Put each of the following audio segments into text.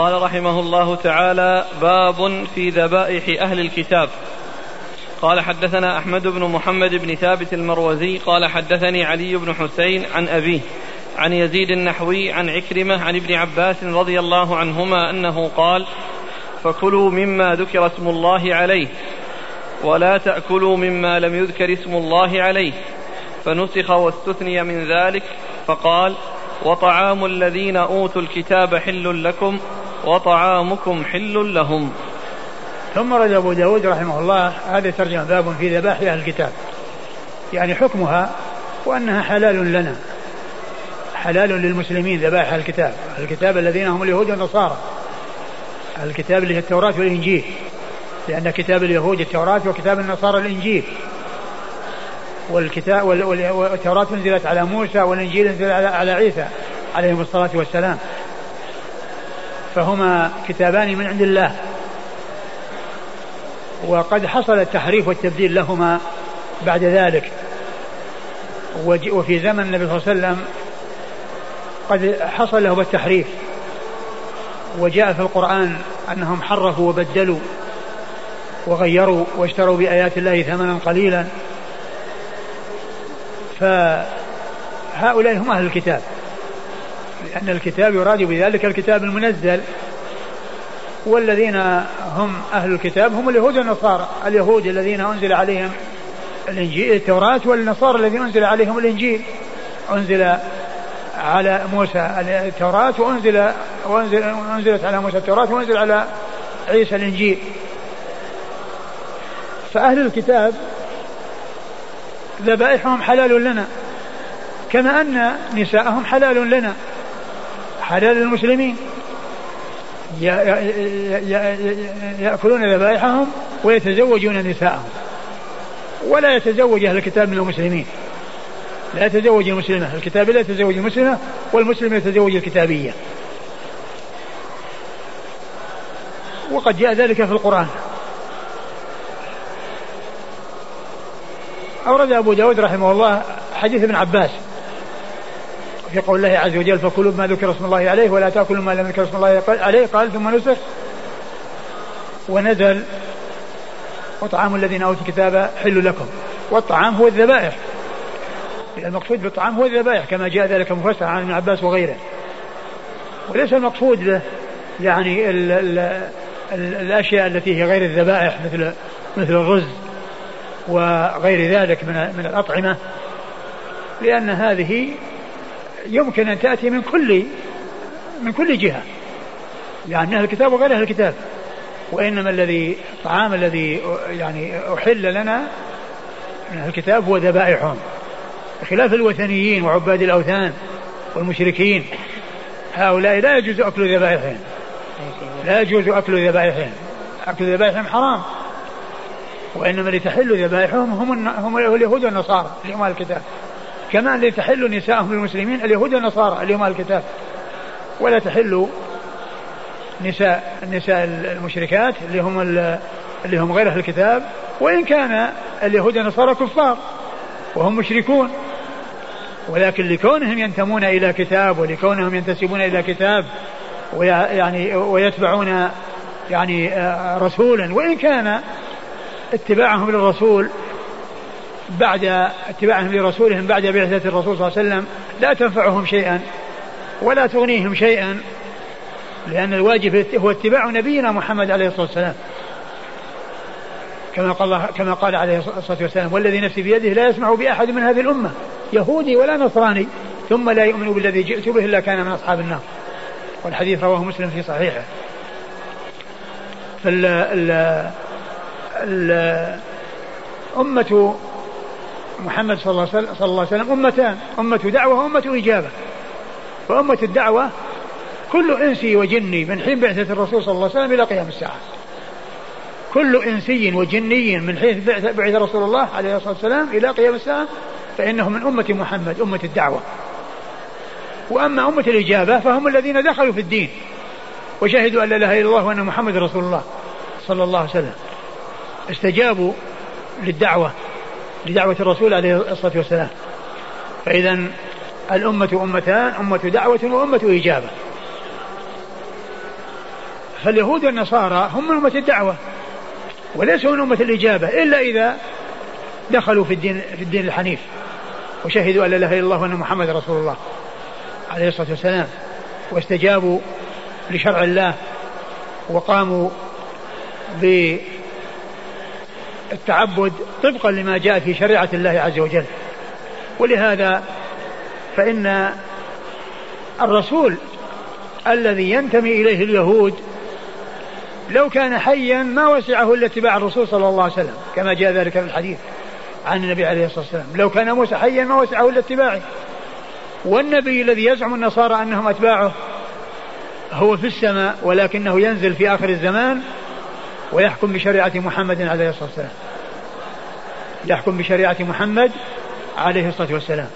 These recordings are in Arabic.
قال رحمه الله تعالى باب في ذبائح أهل الكتاب. قال حدثنا أحمد بن محمد بن ثابت المروزي قال حدثني علي بن حسين عن أبيه عن يزيد النحوي عن عكرمة عن ابن عباس رضي الله عنهما أنه قال فكلوا مما ذكر اسم الله عليه ولا تأكلوا مما لم يذكر اسم الله عليه. فنسخ واستثني من ذلك فقال وطعام الذين أوتوا الكتاب حل لكم وطعامكم حل لهم. ثم رد أبو داود رحمه الله هذا ترجمة باب في ذبائح أهل الكتاب. يعني حكمها وأنها حلال لنا. حلال للمسلمين ذبائح الكتاب. الكتاب الذين هم اليهود والنصارى. الكتاب اللي هي التوراة والإنجيل. لأن كتاب اليهود التوراة وكتاب النصارى الإنجيل. والكتاب والتوراة نزلت على موسى والإنجيل نزل على عيسى عليهم الصلاة والسلام. فهما كتابان من عند الله. وقد حصل التحريف والتبديل لهما بعد ذلك. وفي زمن النبي صلى الله عليه وسلم قد حصل لهم التحريف. وجاء في القرآن أنهم حرفوا وبدلوا وغيروا واشتروا بآيات الله ثمنا قليلا. فهؤلاء هم أهل الكتاب. لأن الكتاب يراد بذلك الكتاب المنزل. والذين هم أهل الكتاب هم اليهود والنصارى. اليهود الذين أنزل عليهم الإنجيل التوراة والنصارى الذين أنزل عليهم الإنجيل. أنزل على موسى التوراة وأنزل وأنزل أنزلت على موسى التوراة وأنزل على عيسى الإنجيل. فأهل الكتاب ذبائحهم حلال لنا كما أن نساءهم حلال لنا. حلال للمسلمين. يأكلون ذبائحهم ويتزوجون نساءهم. ولا يتزوج أهل الكتاب من المسلمين. لا يتزوج المسلمة. الكتاب لا يتزوج المسلمة والمسلم يتزوج الكتابية. وقد جاء ذلك في القرآن. أورد أبو داود رحمه الله حديث ابن عباس. في قول الله عز وجل فكلوا ما ذكر اسم الله عليه ولا تأكلوا ما لم يذكر اسم الله عليه. قال ثم نسخ. ونزل وطعام الذين اوتوا الكتاب حل لكم. والطعام هو الذبائح. المقصود بالطعام هو الذبائح كما جاء ذلك مفسر عن ابن عباس وغيره. وليس المقصود به يعني ال ال ال الأشياء التي هي غير الذبائح مثل مثل الرز وغير ذلك من من الأطعمة لأن هذه يمكن أن تأتي من كل من كل جهة يعني أهل الكتاب وغير أهل الكتاب وإنما الذي الطعام الذي يعني أحل لنا من أهل الكتاب هو ذبائحهم. بخلاف الوثنيين وعباد الأوثان والمشركين هؤلاء لا يجوز أكل ذبائحهم. لا يجوز أكل ذبائحهم. أكل ذبائحهم حرام. وإنما اللي تحل ذبائحهم هم هم اليهود والنصارى اللي هم الكتاب. كما اللي تحل نساءهم للمسلمين اليهود والنصارى اللي هم الكتاب؟ ولا تحل نساء النساء المشركات اللي هم اللي هم غير أهل الكتاب وإن كان اليهود والنصارى كفار وهم مشركون. ولكن لكونهم ينتمون إلى كتاب ولكونهم ينتسبون إلى كتاب ويعني ويتبعون يعني آه، رسولا وإن كان اتباعهم للرسول بعد اتباعهم لرسولهم بعد بعثة الرسول صلى الله عليه وسلم لا تنفعهم شيئا ولا تغنيهم شيئا لأن الواجب هو اتباع نبينا محمد عليه الصلاة والسلام. كما قال كما قال عليه الصلاة والسلام والذي نفسي بيده لا يسمع بأحد من هذه الأمة يهودي ولا نصراني ثم لا يؤمن بالذي جئت به إلا كان من أصحاب النار. والحديث رواه مسلم في صحيحه. فال ال ال أمة محمد صلى الله عليه وسلم, أمتان. أمة دعوة وأمة إجابة. فأمة الدعوة كل إنسي وجني من حين بعثة الرسول صلى الله عليه وسلم إلى قيام الساعة. كل إنسي وجني من حيث بعث رسول الله عليه الصلاة والسلام إلى قيام الساعة فإنه من أمة محمد أمة الدعوة. وأما أمة الإجابة فهم الذين دخلوا في الدين وشهدوا أن لا إله إلا الله وأن محمد رسول الله صلى الله عليه وسلم. استجابوا للدعوة. لدعوة الرسول عليه الصلاة والسلام. فإذا الأمة أمتان أمة دعوة وأمة إجابة. فاليهود والنصارى هم من أمة الدعوة وليسوا من أمة الإجابة إلا إذا دخلوا في الدين في الدين الحنيف وشهدوا أن لا إله إلا الله وأن محمد رسول الله عليه الصلاة والسلام واستجابوا لشرع الله وقاموا بالتعبد طبقا لما جاء في شريعة الله عز وجل. ولهذا فإن الرسول الذي ينتمي إليه اليهود لو كان حيا ما وسعه إلا اتباع الرسول صلى الله عليه وسلم كما جاء ذلك في الحديث عن النبي عليه الصلاة والسلام. لو كان موسى حيا ما وسعه إلا اتباعه. والنبي الذي يزعم النصارى أنهم أتباعه هو في السماء ولكنه ينزل في آخر الزمان ويحكم بشريعة محمد عليه الصلاة والسلام. يحكم بشريعة محمد عليه الصلاة والسلام.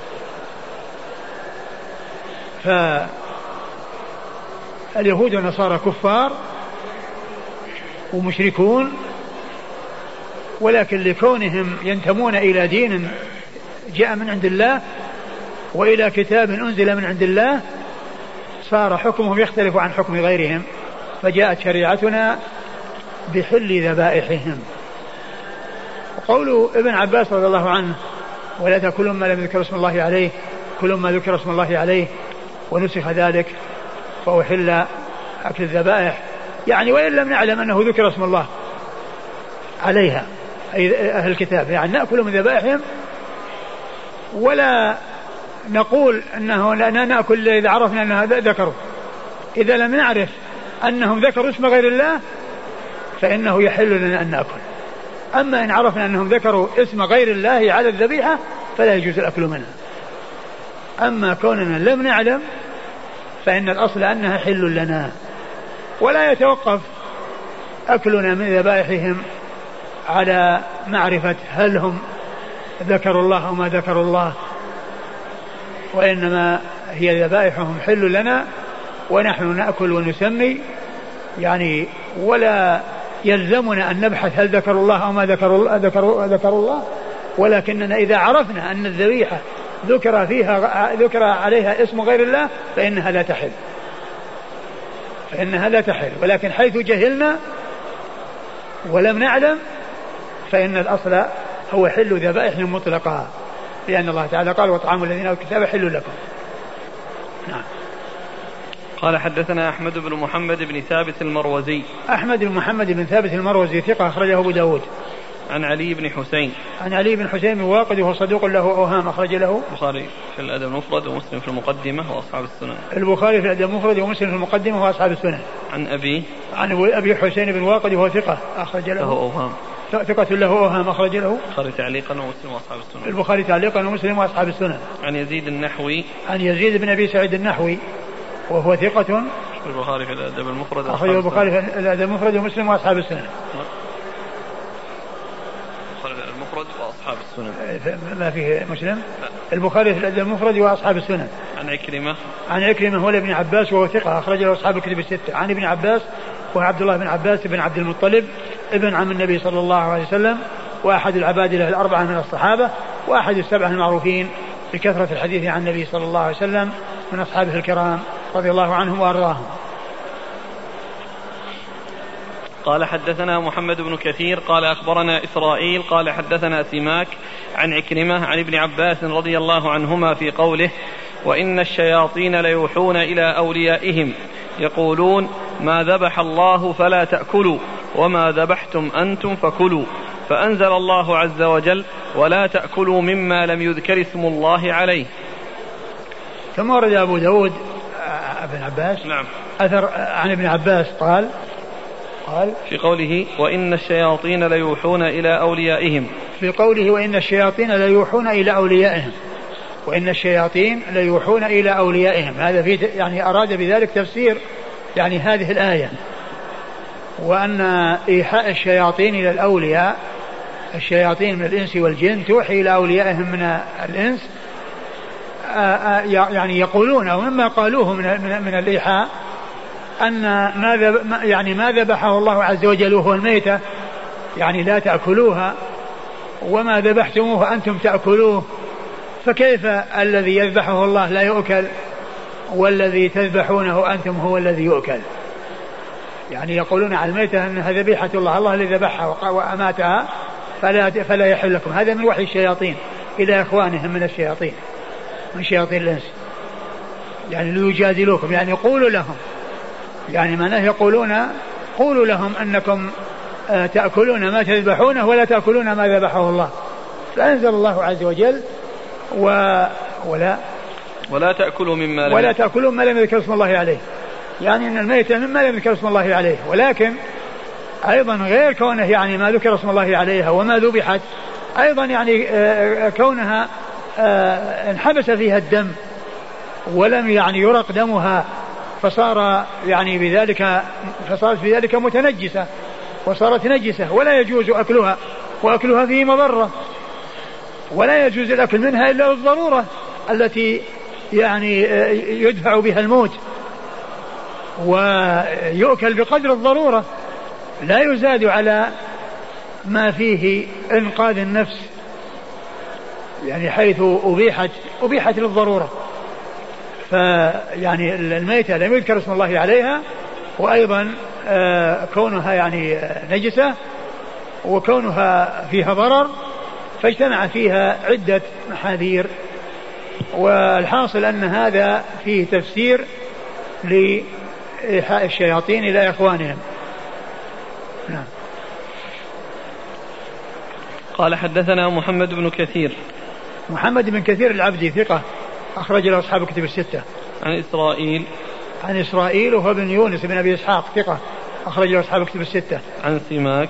فاليهود والنصارى كفار ومشركون ولكن لكونهم ينتمون إلى دين جاء من عند الله وإلى كتاب أنزل من عند الله صار حكمهم يختلف عن حكم غيرهم. فجاءت شريعتنا بحل ذبائحهم. وقول ابن عباس رضي الله عنه ولا تأكلوا ما لم يذكر اسم الله عليه كل ما ذكر اسم الله عليه ونسخ ذلك فأحل أكل الذبائح. يعني وإن لم نعلم أنه ذكر اسم الله عليها أي أهل الكتاب يعني نأكل من ذبائحهم ولا نقول أنه لا نأكل إذا عرفنا أن هذا ذكروا. إذا لم نعرف أنهم ذكروا اسم غير الله فإنه يحل لنا أن نأكل. أما إن عرفنا أنهم ذكروا اسم غير الله على الذبيحة فلا يجوز الأكل منها. أما كوننا لم نعلم فإن الأصل أنها حل لنا. ولا يتوقف أكلنا من ذبائحهم على معرفة هل هم ذكروا الله أو ما ذكروا الله. وإنما هي ذبائحهم حل لنا ونحن نأكل ونسمي. يعني ولا يلزمنا أن نبحث هل ذكروا الله أو ما ذكروا ذكروا ذكروا الله. ولكننا إذا عرفنا أن الذبيحة ذكر فيها ذكر عليها اسم غير الله فإنها لا تحل. فإنها لا تحل. ولكن حيث جهلنا ولم نعلم فإن الأصل هو حل ذبائح مطلقة. لأن الله تعالى قال وطعام الذين أوتوا الكتاب حل لكم. نعم. قال حدثنا أحمد بن محمد بن ثابت المروزي. أحمد بن محمد بن ثابت المروزي ثقة أخرجه أبو داود. عن علي بن حسين. عن علي بن حسين بن واقد وهو صدوق له أوهام أخرج له. البخاري في الأدب المفرد ومسلم في المقدمة وأصحاب السنن. البخاري في الأدب المفرد ومسلم في المقدمة وأصحاب السنن. عن أبي. عن أبي حسين بن واقد وهو ثقة أخرج له, له أوهام. ثقة له أوهام أخرج له. البخاري تعليقا ومسلم وأصحاب السنن. البخاري تعليقا ومسلم وأصحاب السنن. عن يزيد النحوي. عن يزيد بن أبي سعيد النحوي. وهو ثقة. البخاري في الأدب المفرد أخرجه البخاري في الأدب المفرد ومسلم وأصحاب السنن المفرد وأصحاب السنن ما فيه مسلم؟ البخاري في الأدب المفرد وأصحاب السنن عن عكرمة. عن عكرمة هو ابن عباس وهو ثقة أخرج له أصحاب الكتب الستة. عن ابن عباس وهو عبد الله بن عباس بن عبد المطلب ابن عم النبي صلى الله عليه وسلم وأحد العباد له الأربعة من الصحابة وأحد السبعة المعروفين بكثرة الحديث عن النبي صلى الله عليه وسلم من أصحابه الكرام. رضي الله عنهم وأرضاهم. قال حدثنا محمد بن كثير قال أخبرنا إسرائيل قال حدثنا سماك عن عكرمة عن ابن عباس رضي الله عنهما في قوله وإن الشياطين ليوحون إلى أوليائهم يقولون ما ذبح الله فلا تأكلوا وما ذبحتم أنتم فكلوا فأنزل الله عز وجل ولا تأكلوا مما لم يذكر اسم الله عليه. ثم ورد أبو داود ابن عباس. نعم. أثر عن ابن عباس قال قال في قوله وإن الشياطين ليوحون إلى أوليائهم. في قوله وإن الشياطين ليوحون إلى أوليائهم. وإن الشياطين ليوحون إلى أوليائهم. هذا في يعني أراد بذلك تفسير يعني هذه الآية. وأن إيحاء الشياطين إلى الأولياء الشياطين من الإنس والجن توحي إلى أوليائهم من الإنس يعني يقولون أو مما قالوه من من, من الإيحاء أن ما يعني ما ذبحه الله عز وجل وهو الميتة يعني لا تأكلوها وما ذبحتموه أنتم تأكلوه فكيف الذي يذبحه الله لا يؤكل والذي تذبحونه أنتم هو الذي يؤكل؟ يعني يقولون على الميتة أنها ذبيحة الله الله الذي ذبحها وأماتها فلا فلا يحل لكم. هذا من وحي الشياطين إلى إخوانهم من الشياطين. من شياطين الإنس. يعني ليجادلوكم يعني قولوا لهم. يعني معناه يقولون قولوا لهم أنكم آه، تأكلون ما تذبحونه ولا تأكلون ما ذبحه الله. فأنزل الله عز وجل و ولا ولا تأكلوا مما لم ولا تأكلوا ما لم يذكر اسم الله عليه. يعني أن الميتة مما لم يذكر اسم الله عليه. ولكن أيضا غير كونه يعني ما ذكر اسم الله عليها وما ذبحت أيضا يعني آه، كونها آه، انحبس فيها الدم ولم يعني يرق دمها فصار يعني بذلك فصارت بذلك متنجسة وصارت نجسة ولا يجوز أكلها وأكلها فيه مضرة ولا يجوز الأكل منها إلا للضرورة التي يعني آه، يدفع بها الموت ويؤكل بقدر الضرورة لا يزاد على ما فيه إنقاذ النفس. يعني حيث أبيحت أبيحت للضرورة. فيعني الميتة لم يذكر اسم الله عليها وأيضا آه، كونها يعني نجسة وكونها فيها ضرر فاجتمع فيها عدة محاذير. والحاصل أن هذا فيه تفسير لإيحاء الشياطين إلى إخوانهم. نعم. قال حدثنا محمد بن كثير. محمد بن كثير العبدي ثقة أخرج له أصحاب الكتب الستة. عن إسرائيل. عن إسرائيل وهو بن يونس بن أبي إسحاق ثقة أخرج له أصحاب الكتب الستة. عن سماك.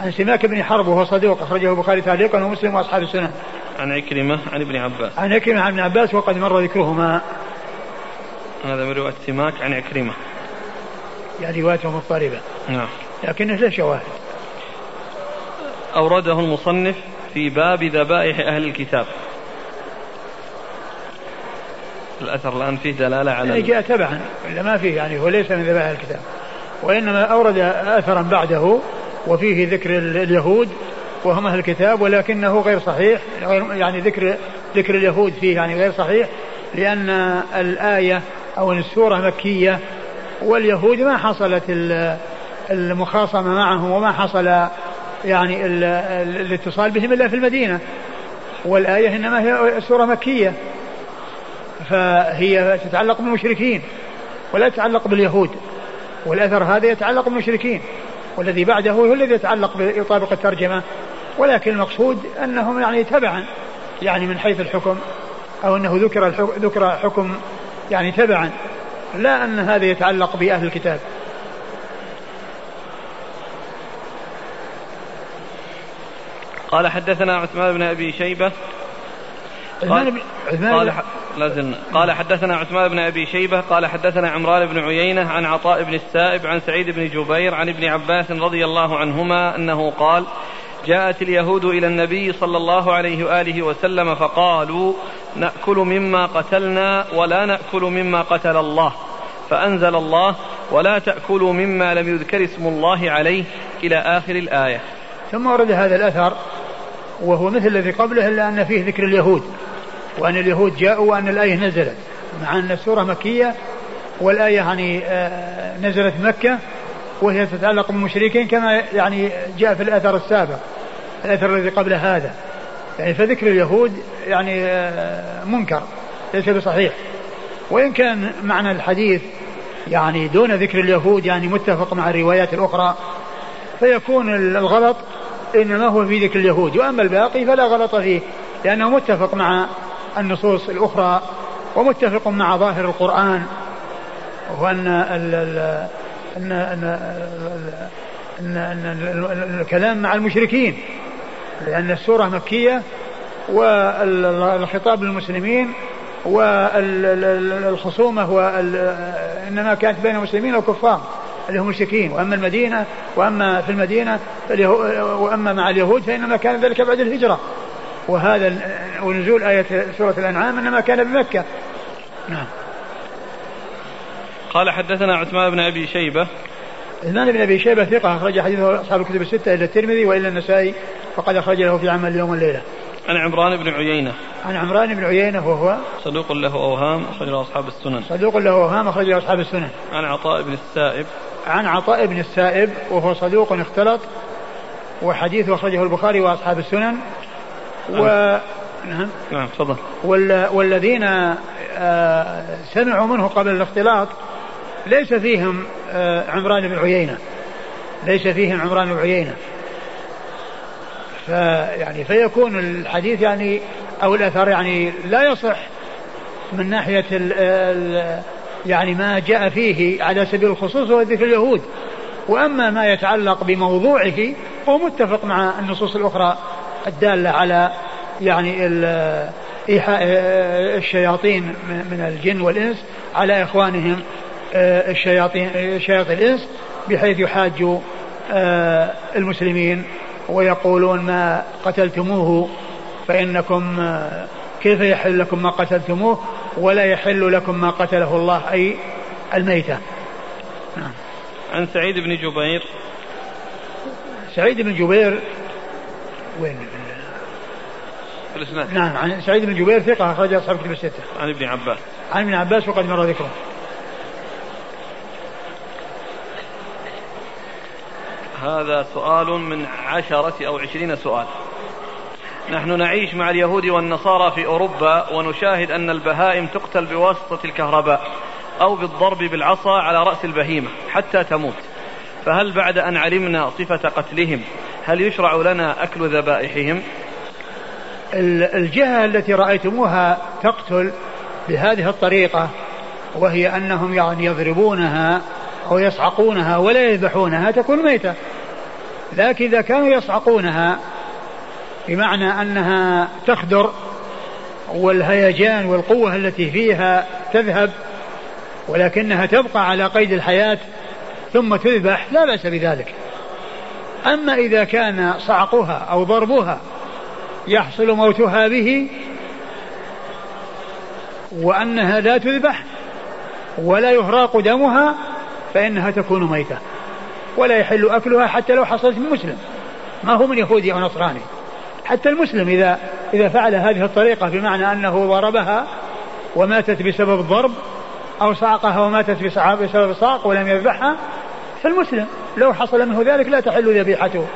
عن سماك بن حرب وهو صدوق أخرجه البخاري تعليقا ومسلم وأصحاب السنن عن عكرمة عن ابن عباس. عن عكرمة عن ابن عباس وقد مر ذكرهما. هذا من رواية سماك عن عكرمة. يعني روايته مضطربة. نعم. لكنه له شواهد. أورده المصنف في باب ذبائح أهل الكتاب. الأثر الآن فيه دلالة على يعني جاء تبعا إلا ما فيه يعني هو ليس من ذبائح الكتاب. وإنما أورد أثرا بعده وفيه ذكر اليهود وهم أهل الكتاب ولكنه غير صحيح يعني ذكر ذكر اليهود فيه يعني غير صحيح لأن الآية أو السورة مكية واليهود ما حصلت المخاصمة معهم وما حصل يعني الاتصال بهم إلا في المدينة. والآية إنما هي سورة مكية. فهي تتعلق بالمشركين ولا تتعلق باليهود. والأثر هذا يتعلق بالمشركين. والذي بعده هو الذي يتعلق يطابق الترجمة. ولكن المقصود أنهم يعني تبعا يعني من حيث الحكم أو أنه ذكر ذكر حكم يعني تبعا. لا أن هذا يتعلق بأهل الكتاب. قال حدثنا عثمان بن أبي شيبة. قال, قال لازلنا قال حدثنا عثمان بن أبي شيبة قال حدثنا عمران بن عيينة عن عطاء بن السائب عن سعيد بن جبير عن ابن عباس رضي الله عنهما أنه قال جاءت اليهود إلى النبي صلى الله عليه وآله وسلم فقالوا نأكل مما قتلنا ولا نأكل مما قتل الله فأنزل الله ولا تأكلوا مما لم يذكر اسم الله عليه إلى آخر الآية. ثم ورد هذا الأثر وهو مثل الذي قبله إلا أن فيه ذكر اليهود. وأن اليهود جاءوا وأن الآية نزلت. مع أن السورة مكية والآية يعني آه، نزلت مكة وهي تتعلق بالمشركين كما يعني جاء في الأثر السابق الأثر الذي قبل هذا. يعني فذكر اليهود يعني آه، منكر ليس بصحيح. وإن كان معنى الحديث يعني دون ذكر اليهود يعني متفق مع الروايات الأخرى فيكون الغلط إنما هو في ذكر اليهود. وأما الباقي فلا غلط فيه لأنه متفق مع النصوص الأخرى ومتفق مع ظاهر القرآن وأن أن أن أن, أن الكلام مع المشركين لأن السورة مكية والخطاب للمسلمين والخصومة إنما كانت بين المسلمين والكفار اللي هم المشركين وأما المدينة وأما في المدينة وأما مع اليهود فإنما كان ذلك بعد الهجرة. وهذا ونزول آية سورة الأنعام إنما كان بمكة. نعم. قال حدثنا عثمان بن أبي شيبة. عثمان بن أبي شيبة ثقة أخرج حديثه أصحاب الكتب الستة إلا الترمذي وإلا النسائي فقد أخرج له في عمل اليوم والليلة عن عمران بن عيينة. عن عمران بن عيينة وهو صدوق له أوهام أخرج له أصحاب السنن. صدوق له أوهام أخرج له أصحاب السنن. عن عطاء بن السائب. عن عطاء بن السائب وهو صدوق اختلط وحديث أخرجه البخاري وأصحاب السنن. و نعم. نعم تفضل. والذين آه، سمعوا منه قبل الاختلاط ليس فيهم آه، عمران بن عيينة. ليس فيهم عمران بن عيينة. فيعني فيكون الحديث يعني أو الأثر يعني لا يصح من ناحية ال ال يعني ما جاء فيه على سبيل الخصوص هو ذكر اليهود. وأما ما يتعلق بموضوعه فهو متفق مع النصوص الأخرى. الدالة على يعني إيحاء الشياطين من الجن والإنس على إخوانهم آه، الشياطين شياطين الإنس بحيث يحاج آه، المسلمين ويقولون ما قتلتموه فإنكم آه، كيف يحل لكم ما قتلتموه؟ ولا يحل لكم ما قتله الله أي الميتة. نعم. عن سعيد بن جبير. سعيد بن جبير وين؟ الإسناد. نعم عن سعيد بن جبير ثقة أخرج أصحاب كتب الستة. عن ابن عباس. عن ابن عباس وقد مر ذكره. هذا سؤال من عشرة أو عشرين سؤال. نحن نعيش مع اليهود والنصارى في أوروبا ونشاهد أن البهائم تقتل بواسطة الكهرباء أو بالضرب بالعصا على رأس البهيمة حتى تموت. فهل بعد أن علمنا صفة قتلهم هل يشرع لنا أكل ذبائحهم؟ الجهة التي رأيتموها تقتل بهذه الطريقة وهي أنهم يعني يضربونها أو يصعقونها ولا يذبحونها تكون ميتة. لكن إذا كانوا يصعقونها بمعنى أنها تخدر والهيجان والقوة التي فيها تذهب ولكنها تبقى على قيد الحياة ثم تذبح لا بأس بذلك. أما إذا كان صعقها أو ضربها يحصل موتها به وأنها لا تذبح ولا يهراق دمها فإنها تكون ميتة ولا يحل أكلها حتى لو حصلت من مسلم. ما هو من يهودي أو نصراني. حتى المسلم إذا إذا فعل هذه الطريقة بمعنى أنه ضربها وماتت بسبب الضرب أو صعقها وماتت بسبب الصعق ولم يذبحها فالمسلم لو حصل منه ذلك لا تحل ذبيحته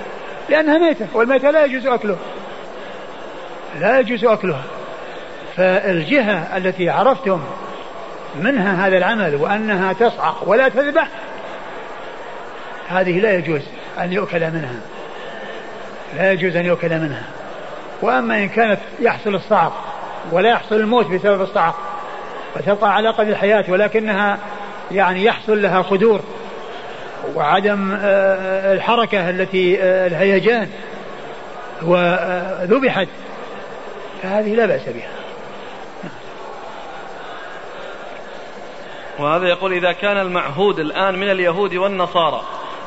لأنها ميتة والميتة لا يجوز أكله. لا يجوز أكلها. فالجهة التي عرفتم منها هذا العمل وأنها تصعق ولا تذبح هذه لا يجوز أن يؤكل منها. لا يجوز أن يؤكل منها. وأما إن كانت يحصل الصعق ولا يحصل الموت بسبب الصعق فتبقى على قدر الحياة ولكنها يعني يحصل لها خدور وعدم آه، الحركة التي آه، الهيجان وذبحت فهذه لا بأس بها. وهذا يقول إذا كان المعهود الآن من اليهود والنصارى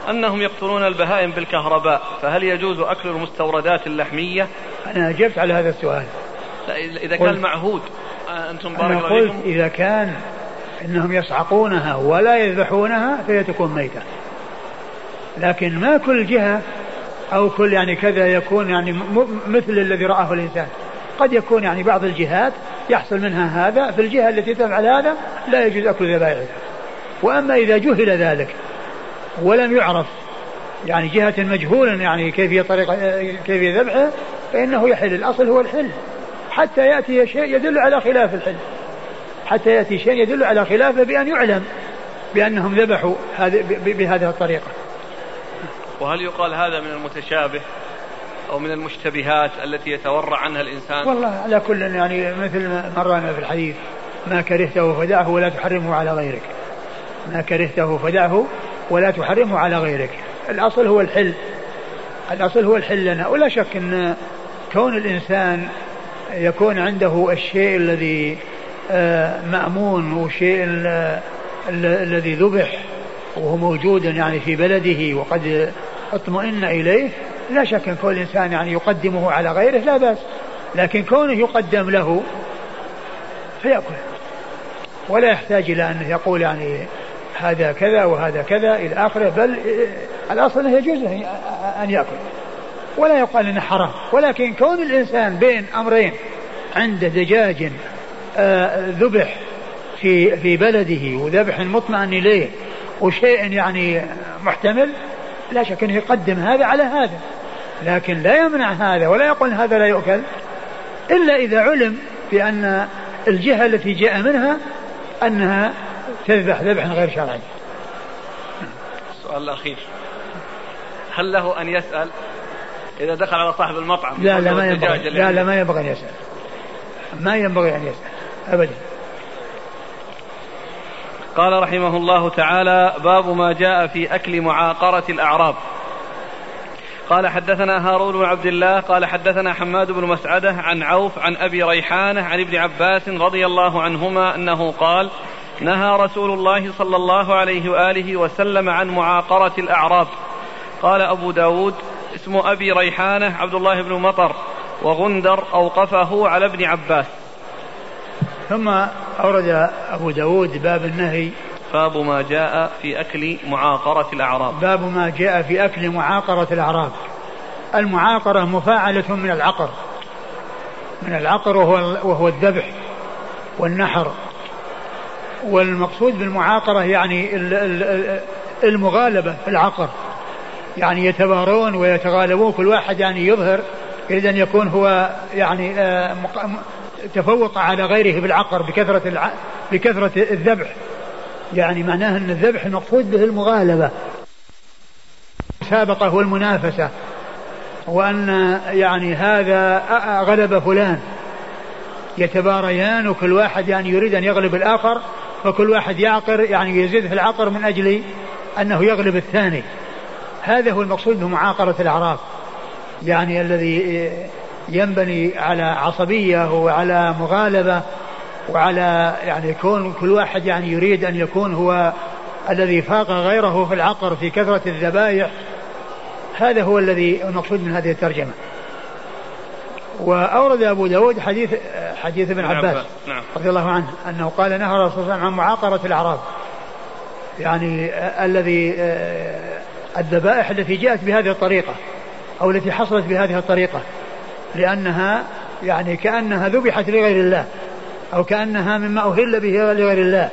أنهم يقتلون البهائم بالكهرباء فهل يجوز أكل المستوردات اللحمية؟ أنا أجبت على هذا السؤال. إذا كان المعهود آه، أنتم بارك أنا قلت إذا كان أنهم يصعقونها ولا يذبحونها فهي تكون ميتة. لكن ما كل جهة أو كل يعني كذا يكون يعني مثل الذي رآه الإنسان. قد يكون يعني بعض الجهات يحصل منها هذا في الجهة التي تفعل هذا لا يجوز أكل ذبائحها وأما إذا جهل ذلك ولم يعرف يعني جهة مجهولا يعني كيفية طريقة كيفية ذبحه فإنه يحل. الأصل هو الحل. حتى يأتي شيء يدل على خلاف الحل. حتى يأتي شيء يدل على خلافه بأن يعلم بأنهم ذبحوا بهذه الطريقة. وهل يقال هذا من المتشابه أو من المشتبهات التي يتورع عنها الإنسان؟ والله على كل يعني مثل ما مرنا في الحديث ما كرهته فدعه ولا تحرمه على غيرك. ما كرهته فدعه ولا تحرمه على غيرك. الأصل هو الحل. الأصل هو الحل لنا. ولا شك أن كون الإنسان يكون عنده الشيء الذي آه، مأمون والشيء الذي ذبح وهو موجود يعني في بلده وقد أطمئن إليه لا شك أن كل إنسان يعني يقدمه على غيره لا بأس. لكن كونه يقدم له فيأكل. ولا يحتاج إلى أن يقول يعني هذا كذا وهذا كذا إلى آخره بل الأصل أنه يجوز أن يأكل. ولا يقال أنه حرام. ولكن كون الإنسان بين أمرين عنده دجاج آه، ذبح في في بلده وذبح مطمئن إليه وشيء يعني محتمل لا شك أنه يقدم هذا على هذا. لكن لا يمنع هذا ولا يقول هذا لا يؤكل. إلا إذا علم بأن الجهة التي جاء منها أنها تذبح ذبحا غير شرعي. السؤال الأخير. هل له أن يسأل إذا دخل على صاحب المطعم لا لا ما ينبغي. لا لا ما ينبغي أن يسأل. ما ينبغي أن يسأل. أبدا. قال رحمه الله تعالى باب ما جاء في أكل معاقرة الأعراب. قال حدثنا هارون بن عبد الله قال حدثنا حماد بن مسعدة عن عوف عن أبي ريحانة عن ابن عباس رضي الله عنهما أنه قال نهى رسول الله صلى الله عليه وآله وسلم عن معاقرة الأعراب. قال أبو داود اسم أبي ريحانة عبد الله بن مطر وغندر أوقفه على ابن عباس. ثم أورد أبو داود باب النهي. باب ما جاء في أكل معاقرة الأعراب. باب ما جاء في أكل معاقرة الأعراب. المعاقرة مفاعلة من العقر. من العقر وهو, وهو الذبح والنحر. والمقصود بالمعاقرة يعني المغالبة في العقر. يعني يتبارون ويتغالبون كل واحد يعني يظهر يريد أن يكون هو يعني آه، تفوق على غيره بالعقر بكثرة الع... بكثرة الذبح. يعني معناه أن الذبح المقصود به المغالبة. المسابقة والمنافسة. وأن يعني هذا غلب فلان. يتباريان وكل واحد يعني يريد أن يغلب الآخر فكل واحد يعقر يعني يزيد في العقر من أجل أنه يغلب الثاني. هذا هو المقصود بمعاقرة الأعراف. يعني الذي ينبني على عصبية وعلى مغالبة وعلى يعني يكون كل واحد يعني يريد أن يكون هو الذي فاق غيره في العقر في كثرة الذبائح هذا هو الذي المقصود من هذه الترجمة. وأورد أبو داود حديث حديث ابن عباس نعم. رضي الله عنه أنه قال نهى الرسول صلى الله عليه وسلم عن معاقرة الأعراب. يعني الذي الذبائح التي جاءت بهذه الطريقة أو التي حصلت بهذه الطريقة. لأنها يعني كأنها ذبحت لغير الله أو كأنها مما أهل به لغير الله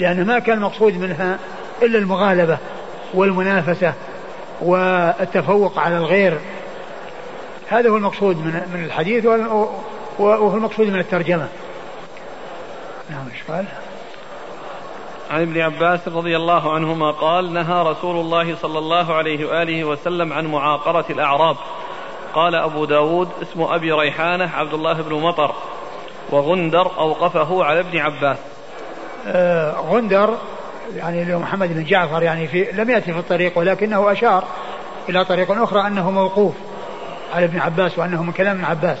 لأن ما كان المقصود منها إلا المغالبة والمنافسة والتفوق على الغير. هذا هو المقصود من من الحديث وهو المقصود من الترجمة. نعم إيش قال؟ عن ابن عباس رضي الله عنهما قال نهى رسول الله صلى الله عليه وآله وسلم عن معاقرة الأعراب. قال أبو داود اسم أبي ريحانة عبد الله بن مطر وغندر أوقفه على ابن عباس. آه غندر يعني محمد بن جعفر يعني في لم يأتي في الطريق ولكنه أشار إلى طريق أخرى أنه موقوف على ابن عباس وأنه من كلام ابن عباس.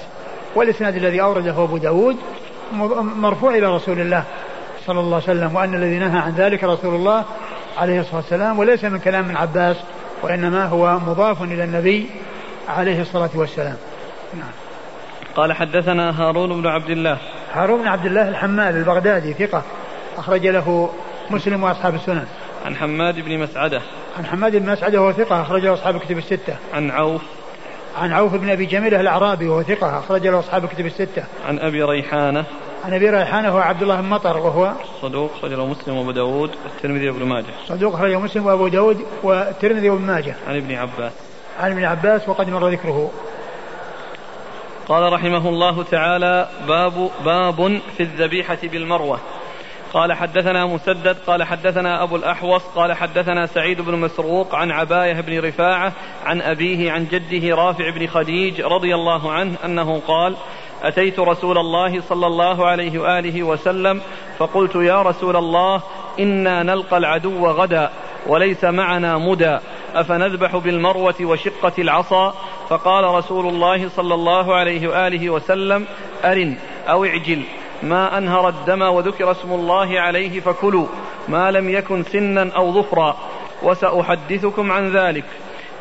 والإسناد الذي أورده أبو داود مرفوع إلى رسول الله صلى الله عليه وسلم وأن الذي نهى عن ذلك رسول الله عليه الصلاة والسلام وليس من كلام ابن عباس وإنما هو مضاف إلى النبي عليه الصلاة والسلام. نعم. قال حدثنا هارون بن عبد الله. هارون بن عبد الله الحمال البغدادي ثقة أخرج له مسلم وأصحاب السنن. عن حماد بن مسعدة. عن حماد بن مسعدة وهو ثقة أخرج له أصحاب الكتب الستة. عن عوف. عن عوف بن أبي جميلة الأعرابي وهو ثقة أخرج له أصحاب الكتب الستة. عن أبي ريحانة. عن أبي ريحانة هو عبد الله بن مطر وهو صدوق له مسلم وأبو داود والترمذي وابن ماجه. صدوق له مسلم وأبو داود والترمذي وابن ماجه. عن ابن عباس. عن ابن عباس وقد مر ذكره. قال رحمه الله تعالى باب باب في الذبيحة بالمروة. قال حدثنا مسدد قال حدثنا أبو الأحوص قال حدثنا سعيد بن مسروق عن عباية بن رفاعة عن أبيه عن جده رافع بن خديج رضي الله عنه أنه قال أتيت رسول الله صلى الله عليه وآله وسلم فقلت يا رسول الله إنا نلقى العدو غدا وليس معنا مدى أفنذبح بالمروة وشقة العصا؟ فقال رسول الله صلى الله عليه وآله وسلم أرن أو اعجل ما أنهر الدم وذكر اسم الله عليه فكلوا ما لم يكن سنا أو ظفرا وسأحدثكم عن ذلك.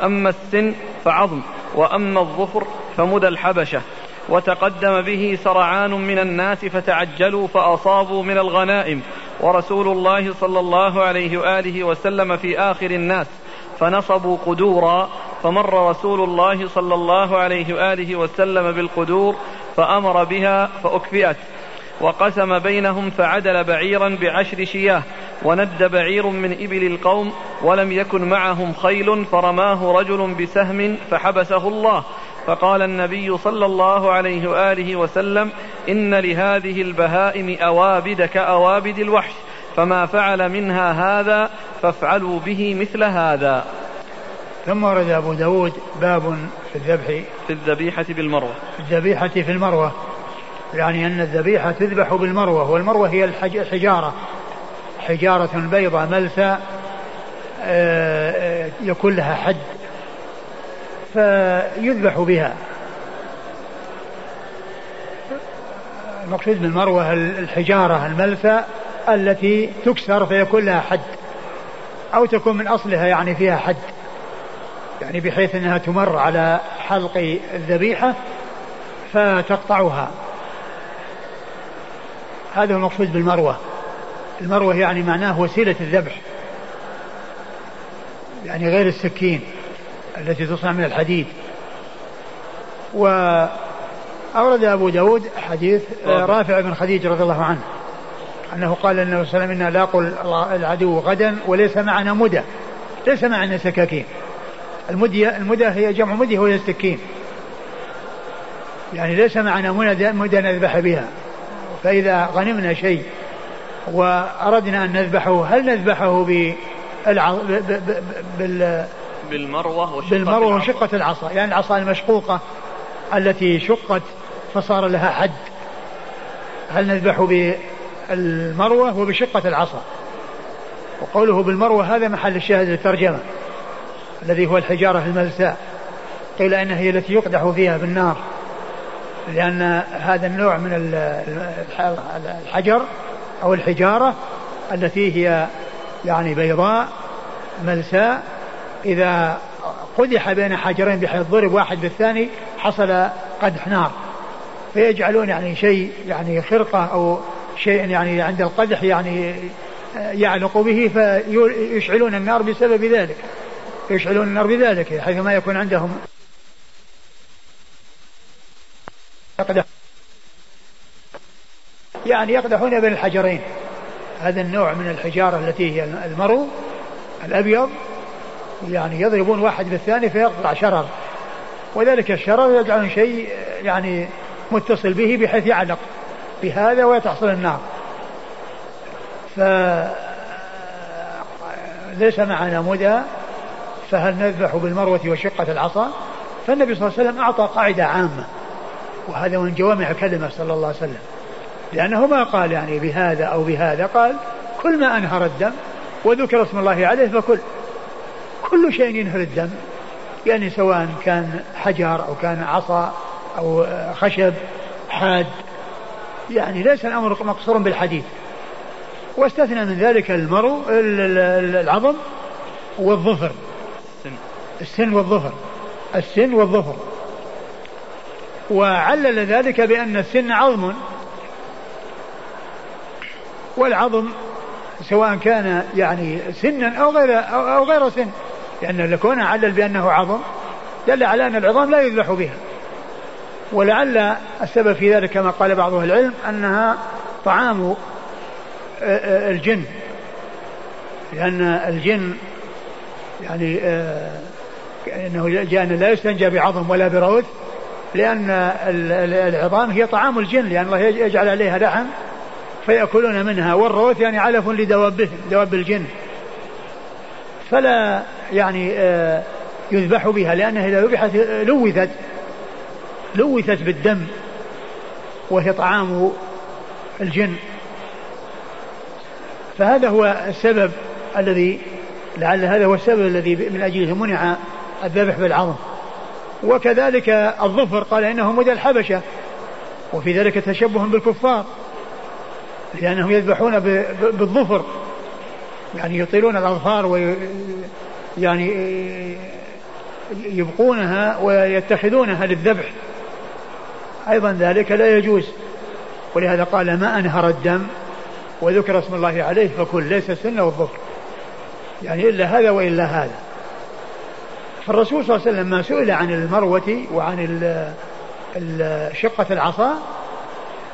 أما السن فعظم وأما الظفر فمدى الحبشة. وتقدم به سرعان من الناس فتعجلوا فأصابوا من الغنائم. ورسول الله صلى الله عليه وآله وسلم في آخر الناس فنصبوا قدورا فمر رسول الله صلى الله عليه وآله وسلم بالقدور فأمر بها فأكفئت. وقسم بينهم فعدل بعيرا بعشر شياه وند بعير من إبل القوم ولم يكن معهم خيل فرماه رجل بسهم فحبسه الله. فقال النبي صلى الله عليه وآله وسلم إن لهذه البهائم أوابد كأوابد الوحش فما فعل منها هذا فافعلوا به مثل هذا. ثم ورد أبو داود باب في الذبح. في الذبيحة بالمروة. في الذبيحة في المروة. يعني أن الذبيحة تذبح بالمروة والمروة هي الحجارة حجارة. بيضاء ملسى آه، آه، يكون لها حد. فيذبح بها. المقصود بالمروة الحجارة الملسى التي تكسر فيكون لها حد أو تكون من أصلها يعني فيها حد يعني بحيث أنها تمر على حلق الذبيحة فتقطعها. هذا هو المقصود بالمروة. المروة يعني معناه وسيلة الذبح يعني غير السكين. التي تصنع من الحديد. وأورد أبو داود حديث رافع بن خديج رضي الله عنه أنه قال النبي صلى الله عليه وسلم إنا لاقوا العدو غدا وليس معنا مدى ليس معنا سكاكين. المدية المدى هي جمع مدية وهي السكين. يعني ليس معنا مدى, مدى نذبح بها. فإذا غنمنا شيء وأردنا أن نذبحه هل نذبحه بالع... بال... بالمروة وشقة بالمروة وشقة العصا. يعني العصا المشقوقة التي شقت فصار لها حد. هل نذبح بالمروة وبشقة العصا؟ وقوله بالمروة هذا محل الشاهد للترجمة الذي هو الحجارة الملساء. قيل إنها هي التي يقدح فيها بالنار لأن هذا النوع من الحجر أو الحجارة التي هي يعني بيضاء ملساء إذا قدح بين حجرين بحيث ضرب واحد بالثاني حصل قدح نار. فيجعلون يعني شيء يعني خرقة أو شيء يعني عند القدح يعني يعلق به فيشعلون النار بسبب ذلك. يشعلون النار بذلك حيث ما يكون عندهم. يقدح يعني يقدحون بين الحجرين. هذا النوع من الحجارة التي هي المرو الأبيض يعني يضربون واحد بالثاني فيقطع شرر. وذلك الشرر يجعلون شيء يعني متصل به بحيث يعلق بهذا وتحصل النار. فليس معنا مدى فهل نذبح بالمروة وشقة العصا؟ فالنبي صلى الله عليه وسلم أعطى قاعدة عامة وهذا من جوامع كلمة صلى الله عليه وسلم. لأنه ما قال يعني بهذا أو بهذا قال كل ما أنهر الدم وذكر اسم الله عليه فكل. كل شيء ينهر الدم. يعني سواء كان حجر أو كان عصا أو خشب حاد. يعني ليس الأمر مقصورا بالحديث. واستثنى من ذلك المرو العظم والظفر. السن. والظفر. السن والظفر. وعلل ذلك بأن السن عظم. والعظم سواء كان يعني سنا أو غير أو غير سن. لأن لكونه علل بأنه عظم دل على أن العظام لا يذبح بها. ولعل السبب في ذلك كما قال بعض أهل العلم أنها طعام الجن. لأن الجن يعني إنه جاء لا يستنجى بعظم ولا بروث لأن العظام هي طعام الجن لأن الله يجعل عليها لحم فيأكلون منها والروث يعني علف لدوابهم دواب الجن. فلا يعني آه، يذبح بها لأنها إذا ذبحت لوثت لوثت بالدم وهي طعام الجن. فهذا هو السبب الذي لعل هذا هو السبب الذي من أجله منع الذبح بالعظم. وكذلك الظفر قال إنه مدى الحبشة وفي ذلك تشبه بالكفار لأنهم يذبحون بالظفر. يعني يطيلون الأظفار وي يعني يبقونها ويتخذونها للذبح. أيضا ذلك لا يجوز. ولهذا قال ما أنهر الدم وذكر اسم الله عليه فكل ليس السن والظفر. يعني إلا هذا وإلا هذا. فالرسول صلى الله عليه وسلم ما سئل عن المروة وعن شقة العصا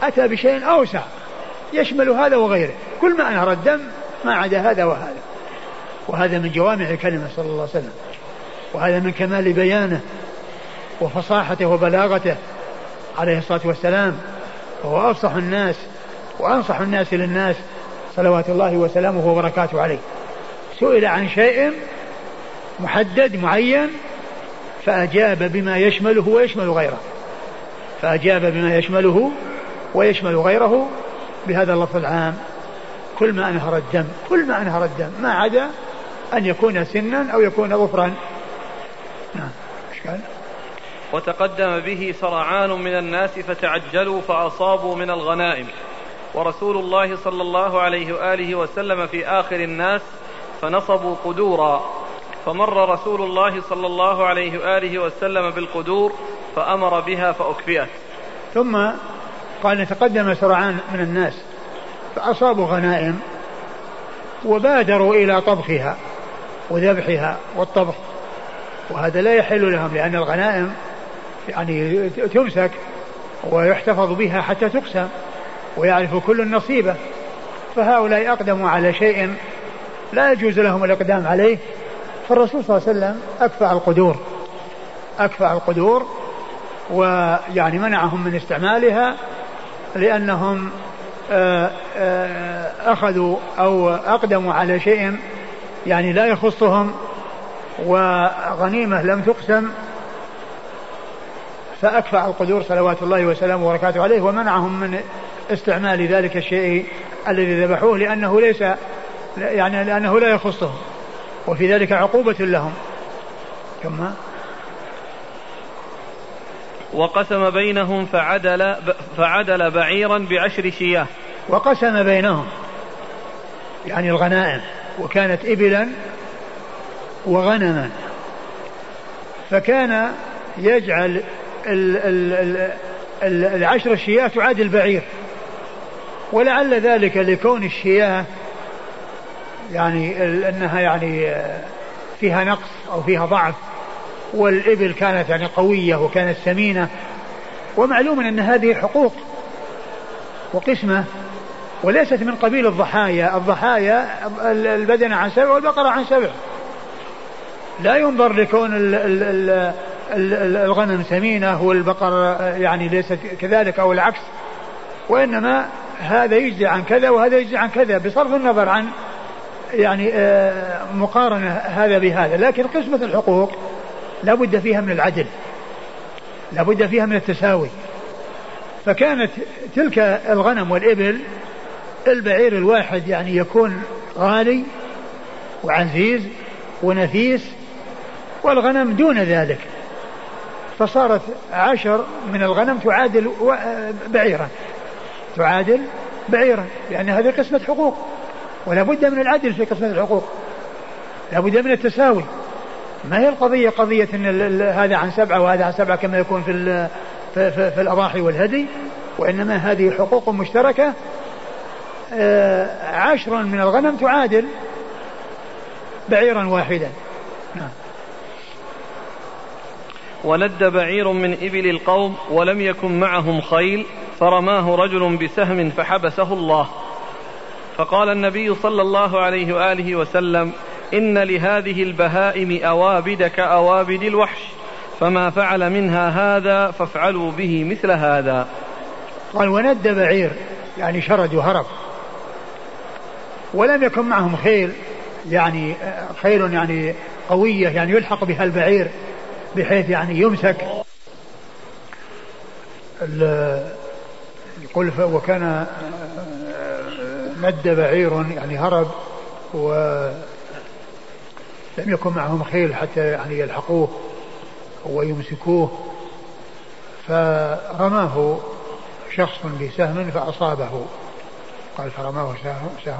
أتى بشيء أوسع. يشمل هذا وغيره. كل ما أنهر الدم ما عدا هذا وهذا. وهذا من جوامع كلمة صلى الله عليه وسلم. وهذا من كمال بيانه وفصاحته وبلاغته عليه الصلاة والسلام. وهو أفصح الناس وأنصح الناس للناس صلوات الله وسلامه وبركاته عليه. سئل عن شيء محدد معين فأجاب بما يشمله ويشمل غيره. فأجاب بما يشمله ويشمل غيره بهذا اللفظ العام. كل ما أنهر الدم كل ما أنهر الدم ما عدا أن يكون سنا أو يكون ظفرا. نعم إشكال وتقدم به سرعان من الناس فتعجلوا فأصابوا من الغنائم. ورسول الله صلى الله عليه وآله وسلم في آخر الناس فنصبوا قدورا. فمر رسول الله صلى الله عليه وآله وسلم بالقدور فأمر بها فأكفئت. ثم قال تقدم سرعان من الناس. فأصابوا غنائم وبادروا إلى طبخها وذبحها والطبخ. وهذا لا يحل لهم لأن الغنائم يعني تمسك ويحتفظ بها حتى تقسم ويعرف كل النصيبة. فهؤلاء أقدموا على شيء لا يجوز لهم الإقدام عليه. فالرسول صلى الله عليه وسلم أكفأ القدور أكفأ القدور ويعني منعهم من استعمالها لأنهم أخذوا أو أقدموا على شيء يعني لا يخصهم وغنيمة لم تقسم فأكفأ القدور صلوات الله وسلامه وبركاته عليه ومنعهم من استعمال ذلك الشيء الذي ذبحوه لأنه ليس يعني لأنه لا يخصهم وفي ذلك عقوبة لهم. ثم وقسم بينهم فعدل فعدل بعيرا بعشر شياه. وقسم بينهم. يعني الغنائم. وكانت إبلا وغنما. فكان يجعل ال ال ال العشر الشياه تعادل بعير ولعل ذلك لكون الشياه يعني أنها يعني فيها نقص أو فيها ضعف. والإبل كانت يعني قوية وكانت سمينة ومعلوم أن هذه حقوق وقسمة وليست من قبيل الضحايا. الضحايا البدنة عن سبع والبقرة عن سبع. لا ينظر لكون الغنم سمينة والبقر يعني ليست كذلك أو العكس. وإنما هذا يجزي عن كذا وهذا يجزي عن كذا بصرف النظر عن يعني آه، مقارنة هذا بهذا. لكن قسمة الحقوق لا بد فيها من العدل لا بد فيها من التساوي. فكانت تلك الغنم والإبل البعير الواحد يعني يكون غالي وعزيز ونفيس والغنم دون ذلك. فصارت عشر من الغنم تعادل بعيرا تعادل بعيرا لأن هذه قسمة حقوق ولا بد من العدل في قسمة الحقوق لا بد من التساوي. ما هي القضية؟ قضية أن هذا عن سبعة وهذا عن سبعة كما يكون في في, في, في الأضاحي والهدي وإنما هذه حقوق مشتركة. آه، عشر من الغنم تعادل بعيرا واحدا. نعم. ولد بعير من إبل القوم ولم يكن معهم خيل فرماه رجل بسهم فحبسه الله. فقال النبي صلى الله عليه وآله وسلم إن لهذه البهائم أوابد كأوابد الوحش فما فعل منها هذا فافعلوا به مثل هذا. قال وند بعير يعني شرد وهرب. ولم يكن معهم خيل يعني خيل يعني قوية يعني يلحق بها البعير بحيث يعني يمسك. يقول وكان ند بعير يعني هرب و لم يكن معهم خيل حتى يعني يلحقوه ويمسكوه. فرماه شخص بسهم فأصابه. قال فرماه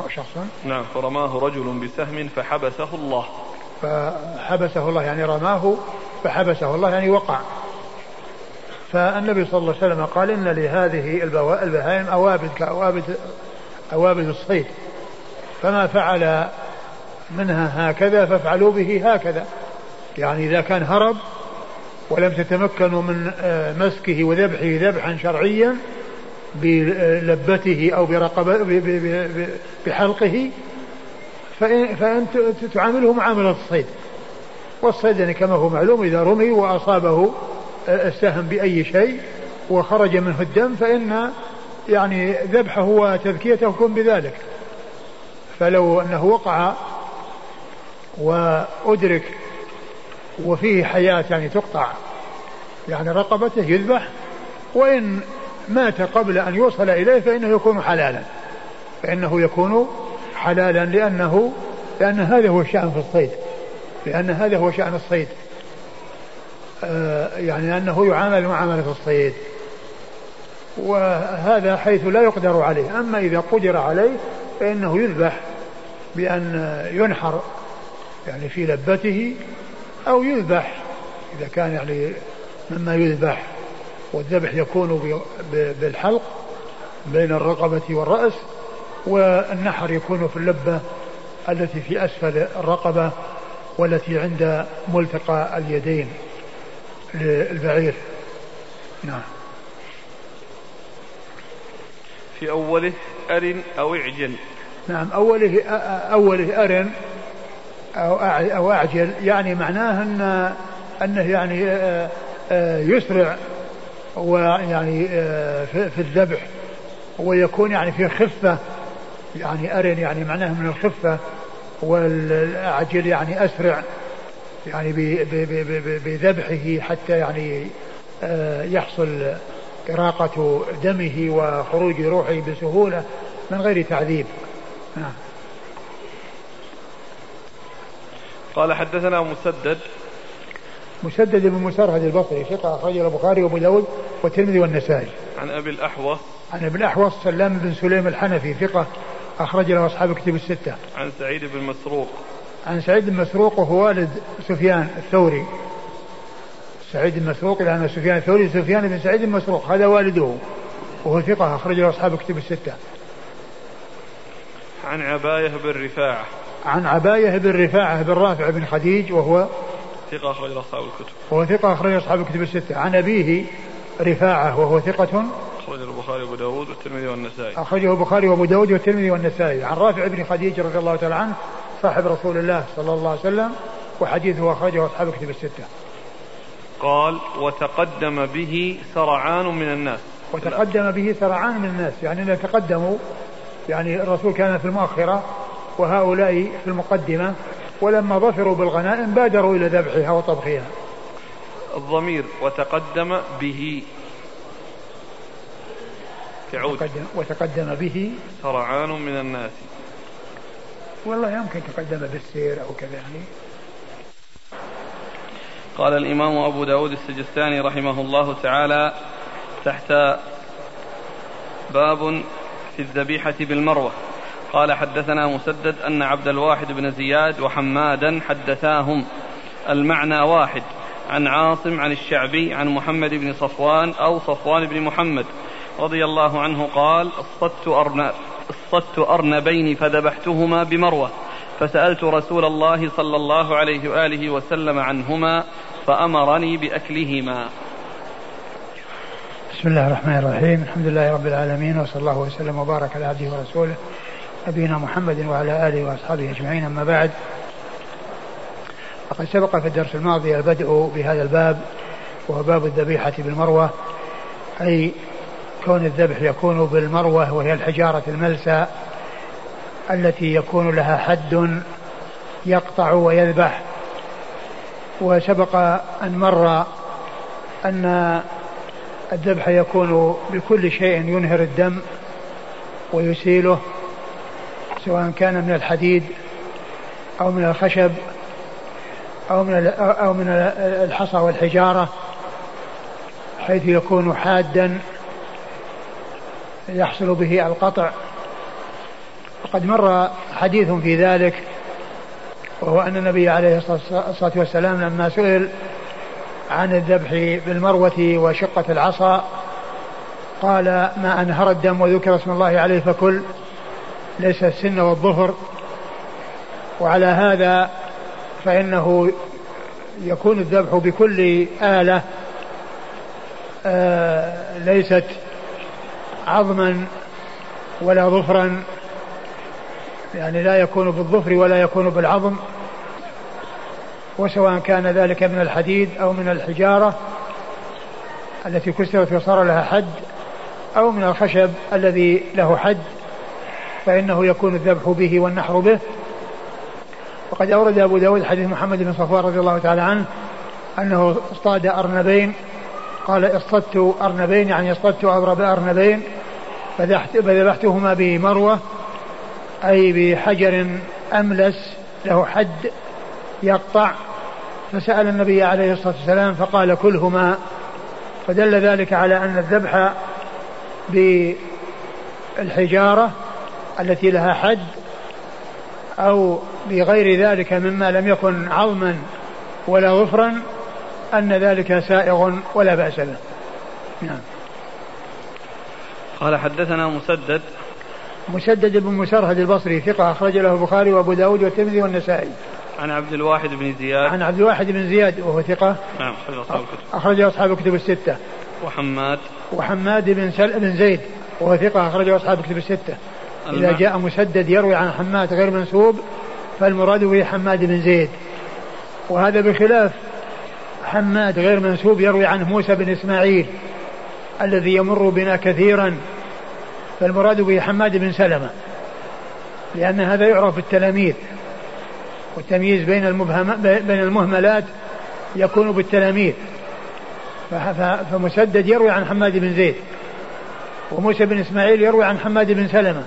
شخص. نعم فرماه رجل بسهم فحبسه الله. فحبسه الله يعني رماه فحبسه الله يعني وقع. فالنبي صلى الله عليه وسلم قال إن لهذه البهائم أوابد كأوابد أوابد الصيد. فما فعل منها هكذا فافعلوا به هكذا. يعني إذا كان هرب ولم تتمكنوا من آه، مسكه وذبحه ذبحا شرعيا بلبته أو برقبة بحلقه فإن, تعامله معاملة الصيد. والصيد يعني كما هو معلوم إذا رمي وأصابه السهم بأي شيء وخرج منه الدم فإن يعني ذبحه وتذكيته يكون بذلك. فلو أنه وقع وأدرك وفيه حياة يعني تقطع يعني رقبته يذبح وإن مات قبل أن يوصل إليه فإنه يكون حلالا فإنه يكون حلالا لأنه لأن هذا هو الشأن في الصيد لأن هذا هو شأن الصيد. آه يعني أنه يعامل معاملة الصيد وهذا حيث لا يقدر عليه. أما إذا قدر عليه فإنه يذبح بأن ينحر يعني في لبته أو يذبح إذا كان يعني مما يذبح والذبح يكون بالحلق بين الرقبة والرأس والنحر يكون في اللبة التي في أسفل الرقبة والتي عند ملتقى اليدين للبعير. نعم. في أوله أرن أو اعجل نعم أوله أوله أرن أو أعجل. يعني معناه أن أنه يعني يسرع ويعني في الذبح. ويكون يعني في خفة. يعني أرن يعني معناه من الخفة. والأعجل يعني أسرع. يعني بذبحه حتى يعني يحصل إراقة دمه وخروج روحه بسهولة من غير تعذيب. نعم. قال حدثنا مسدد مسدد بن مسرهد البصري ثقة أخرجه البخاري وأبو داود والترمذي والنسائي. عن أبي الأحوص عن أبي الأحوص سلام بن سليم الحنفي ثقة أخرج له أصحاب كتب الستة. عن سعيد بن مسروق. عن سعيد بن مسروق وهو والد سفيان الثوري. سعيد بن مسروق لأن سفيان الثوري سفيان بن سعيد بن مسروق هذا والده وهو ثقة أخرج له أصحاب كتب الستة. عن عباية بن رفاعة. عن عباية بن رفاعة بن رافع بن خديج وهو ثقة أخرج أصحاب الكتب. وهو ثقة أخرج أصحاب الكتب الستة. عن أبيه رفاعة وهو ثقة أخرجه البخاري وأبو داود والترمذي والنسائي. أخرجه البخاري وأبو داود والترمذي والنسائي. عن رافع بن خديج رضي الله تعالى عنه صاحب رسول الله صلى الله عليه وسلم وحديثه أخرجه أصحاب الكتب الستة. قال وتقدم به سرعان من الناس. وتقدم به سرعان من الناس يعني أنه تقدموا يعني الرسول كان في المؤخرة وهؤلاء في المقدمة ولما ظفروا بالغنائم بادروا إلى ذبحها وطبخها. الضمير وتقدم به. يعود. وتقدم, وتقدم به. سرعان من الناس. والله يمكن تقدم بالسير أو كذا. يعني قال الإمام أبو داود السجستاني رحمه الله تعالى تحت باب في الذبيحة بالمروة. قال حدثنا مسدد أن عبد الواحد بن زياد وحمادا حدثاهم. المعنى واحد. عن عاصم عن الشعبي عن محمد بن صفوان أو صفوان بن محمد رضي الله عنه قال اصطدت أرنب اصطدت أرنبين فذبحتهما بمروة. فسألت رسول الله صلى الله عليه وآله وسلم عنهما فأمرني بأكلهما. بسم الله الرحمن الرحيم. الحمد لله رب العالمين وصلى الله وسلم وبارك على عبده ورسوله نبينا محمد وعلى آله وأصحابه أجمعين. أما بعد فقد سبق في الدرس الماضي البدء بهذا الباب وهو باب الذبيحة بالمروة أي كون الذبح يكون بالمروة وهي الحجارة الملسى التي يكون لها حد يقطع ويذبح. وسبق أن مر أن الذبح يكون بكل شيء ينهر الدم ويسيله. سواء كان من الحديد أو من الخشب أو من أو من الحصى والحجارة حيث يكون حادا يحصل به القطع. وقد مر حديث في ذلك وهو أن النبي عليه الصلاة والسلام لما سئل عن الذبح بالمروة وشقة العصا قال ما أنهر الدم وذكر اسم الله عليه فكل ليس السن والظفر وعلى هذا فإنه يكون الذبح بكل آلة آه ليست عظما ولا ظفرا يعني لا يكون بالظفر ولا يكون بالعظم وسواء كان ذلك من الحديد أو من الحجارة التي كسرت وصار لها حد أو من الخشب الذي له حد. فإنه يكون الذبح به والنحر به. وقد أورد أبو داود حديث محمد بن صفوان رضي الله تعالى عنه أنه اصطاد أرنبين. قال اصطدت أرنبين يعني اصطدت أضرب أرنبين فذبحتهما بمروة أي بحجر أملس له حد يقطع. فسأل النبي عليه الصلاة والسلام فقال كلهما. فدل ذلك على أن الذبح بالحجارة التي لها حد أو بغير ذلك مما لم يكن عظما ولا ظفرا أن ذلك سائغ ولا بأس به. نعم. قال حدثنا مسدد. مسدد بن مسرهد البصري ثقة أخرج له البخاري وأبو داود والترمذي والنسائي. عن عبد الواحد بن زياد. عن عبد الواحد بن زياد وهو ثقة. نعم أخرج أصحاب الكتب أخرج أصحاب الكتب الستة. وحماد. وحماد بن سل بن زيد وهو ثقة أخرجه أصحاب الكتب الستة. إذا جاء مسدد يروي عن حماد غير منسوب فالمراد به حماد بن زيد. وهذا بخلاف حماد غير منسوب يروي عنه موسى بن إسماعيل الذي يمر بنا كثيرا فالمراد به حماد بن سلمة لأن هذا يعرف بالتلاميذ. والتمييز بين المبهم بين المهملات يكون بالتلاميذ. فمسدد يروي عن حماد بن زيد وموسى بن إسماعيل يروي عن حماد بن سلمة.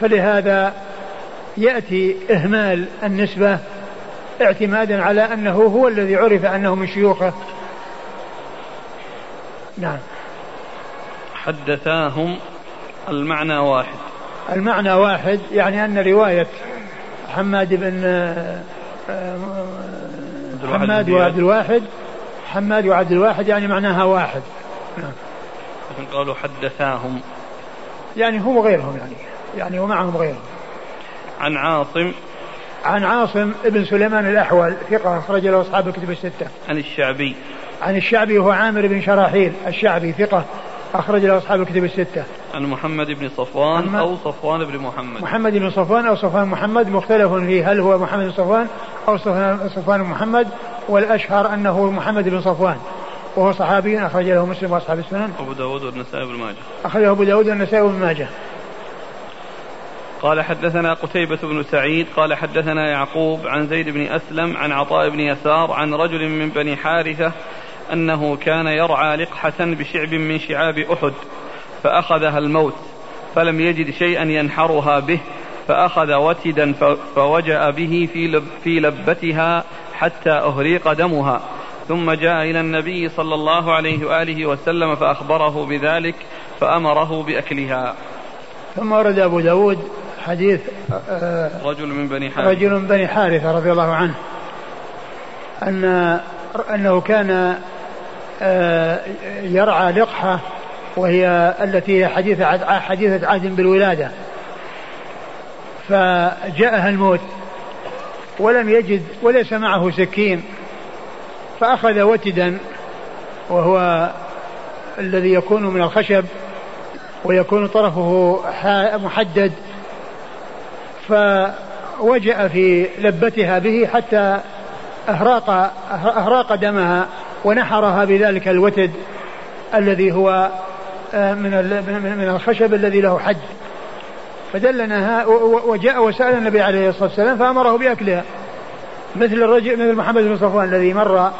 فلهذا يأتي إهمال النسبة اعتمادا على أنه هو الذي عرف أنه من شيوخه. نعم. حدثاهم المعنى واحد. المعنى واحد يعني أن رواية حماد بن آه، حماد وعبد الواحد حماد وعبد الواحد يعني معناها واحد. نعم. لكن قالوا حدثاهم. يعني هو غيرهم يعني. يعني ومعهم غيرهم عن عاصم عن عاصم ابن سليمان الأحول ثقة أخرج له أصحاب الكتب الستة عن الشعبي عن الشعبي هو عامر بن شراحيل الشعبي ثقة أخرج له أصحاب الكتب الستة. عن محمد بن صفوان أو صفوان بن محمد. محمد بن صفوان أو صفوان محمد مختلف فيه هل هو محمد بن صفوان أو صفوان محمد والأشهر أنه محمد بن صفوان. وهو صحابي أخرج له مسلم وأصحاب السنن. أبو داود والنسائي بن ماجه. أخرجه أبو داود والنسائي بن ماجه. قال حدثنا قتيبة بن سعيد قال حدثنا يعقوب عن زيد بن أسلم عن عطاء بن يسار عن رجل من بني حارثة أنه كان يرعى لقحة بشعب من شعاب أحد فأخذها الموت فلم يجد شيئا ينحرها به فأخذ وتدا فوجأ به في, لب في لبتها حتى أهريق دمها. ثم جاء إلى النبي صلى الله عليه وآله وسلم فأخبره بذلك فأمره بأكلها. ثم ورد أبو داود حديث رجل من بني حارثة. رجل من بني حارثة رضي الله عنه أن أنه كان آه، يرعى لقحة وهي التي هي حديثة حديثة عهد بالولادة. فجاءها الموت ولم يجد وليس معه سكين فأخذ وتدا وهو الذي يكون من الخشب ويكون طرفه محدد فوجأ في لبتها به حتى أهراق أهراق دمها ونحرها بذلك الوتد الذي هو آه، من من الخشب الذي له حد. فدلنا وجاء وسأل النبي عليه الصلاة والسلام فأمره بأكلها. مثل الرجل مثل محمد بن صفوان الذي مر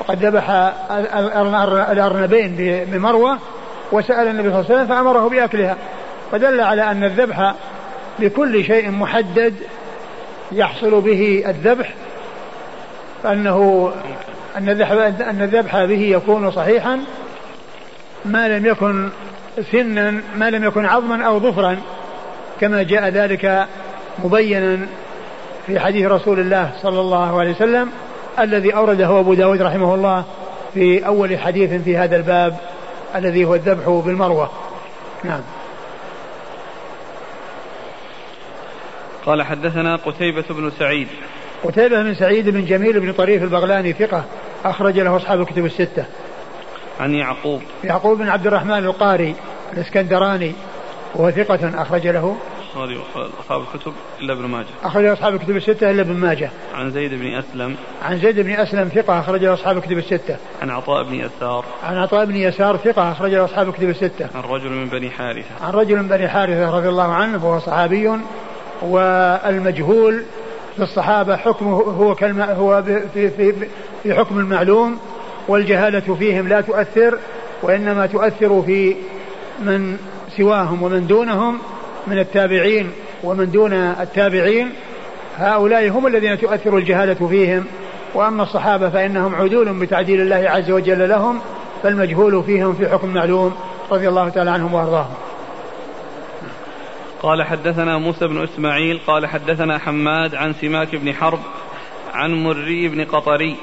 وقد ذبح الأرنبين بمروة وسأل النبي صلى الله عليه وسلم فأمره بأكلها. فدل على أن الذبح بكل شيء محدد يحصل به الذبح فأنه أن الذبح أن الذبح به يكون صحيحا ما لم يكن سنا ما لم يكن عظما أو ظفرا كما جاء ذلك مبينا في حديث رسول الله صلى الله عليه وسلم الذي أورده أبو داود رحمه الله في أول حديث في هذا الباب الذي هو الذبح بالمروة. نعم. قال حدثنا قتيبة بن سعيد. قتيبة بن سعيد بن جميل بن طريف البغلاني ثقة أخرج له أصحاب الكتب الستة. عن يعقوب. يعقوب بن عبد الرحمن القاري الإسكندراني وهو ثقة أخرج له. البخاري أصحاب الكتب إلا ابن ماجه. أخرج أصحاب الكتب الستة إلا ابن ماجه. عن زيد بن أسلم. عن زيد بن أسلم ثقة أخرج أصحاب الكتب الستة. عن عطاء بن يسار. عن عطاء بن يسار ثقة أخرج أصحاب الكتب الستة. عن رجل من بني حارثة. عن رجل من بني حارثة رضي الله عنه وهو صحابي. والمجهول في الصحابة حكمه هو كلمة هو في في في حكم المعلوم والجهالة فيهم لا تؤثر وإنما تؤثر في من سواهم ومن دونهم من التابعين ومن دون التابعين. هؤلاء هم الذين تؤثر الجهالة فيهم. وأما الصحابة فإنهم عدول بتعديل الله عز وجل لهم فالمجهول فيهم في حكم معلوم رضي الله تعالى عنهم وأرضاهم. قال حدثنا موسى بن إسماعيل قال حدثنا حماد عن سماك بن حرب عن مري بن قطري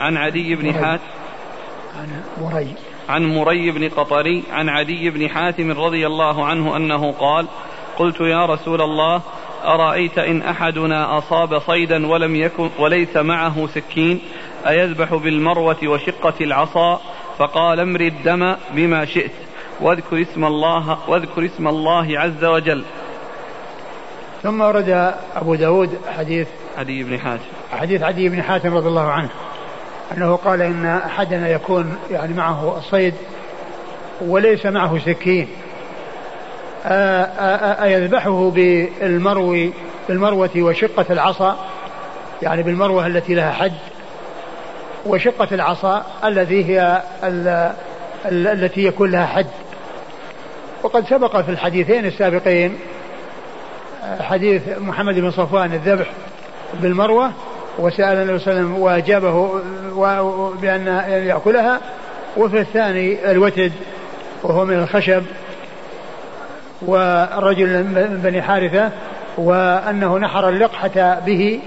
عن عدي بن حاتم عن مري. عن مري بن قطري عن عدي بن حاتم رضي الله عنه أنه قال قلت يا رسول الله أرأيت إن أحدنا أصاب صيدا ولم يكن وليس معه سكين أيذبح بالمروة وشقة العصا؟ فقال أمر الدم بما شئت. واذكر اسم الله واذكر اسم الله عز وجل. ثم ورد أبو داود حديث عدي بن حاتم. حديث عدي بن حاتم رضي الله عنه. أنه قال إن أحدنا يكون يعني معه الصيد وليس معه سكين. أيذبحه بالمرو بالمروة وشقة العصا؟ يعني بالمروة التي لها حد وشقة العصا التي هي التي يكون لها حد. وقد سبق في الحديثين السابقين حديث محمد بن صفوان الذبح بالمروة وسأل النبي صلى الله عليه وسلم وأجابه بأن يأكلها وفي الثاني الوتد وهو من الخشب والرجل من بني حارثة وأنه نحر اللقحة به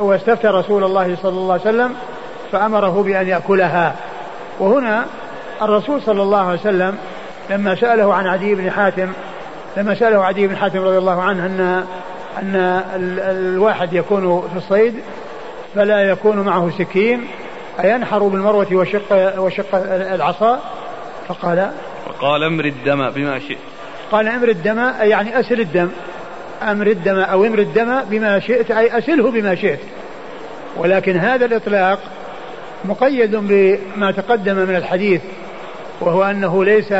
واستفتى رسول الله صلى الله عليه وسلم فأمره بأن يأكلها. وهنا الرسول صلى الله عليه وسلم لما سأله عن عدي بن حاتم لما سأله عدي بن حاتم رضي الله عنه أن أن الواحد يكون في الصيد فلا يكون معه سكين أينحر بالمروة وشق وشق العصا؟ فقال فقال أمر الدم بما شئت. قال أمر الدم يعني أسل الدم. أمر الدم أو أمر الدم بما شئت أي أسله بما شئت. ولكن هذا الإطلاق مقيد بما تقدم من الحديث وهو أنه ليس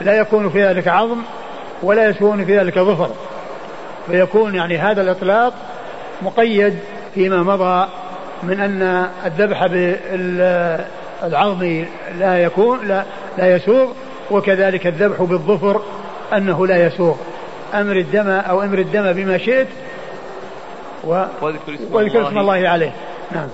لا يكون في ذلك عظم ولا يكون في ذلك ظفر. فيكون يعني هذا الإطلاق مقيد فيما مضى من أن الذبح بالعظم لا يكون لا, لا يسوغ وكذلك الذبح بالظفر أنه لا يسوغ. أمر الدم أو أمر الدم بما شئت و... واذكر اسم الله عليه. نعم.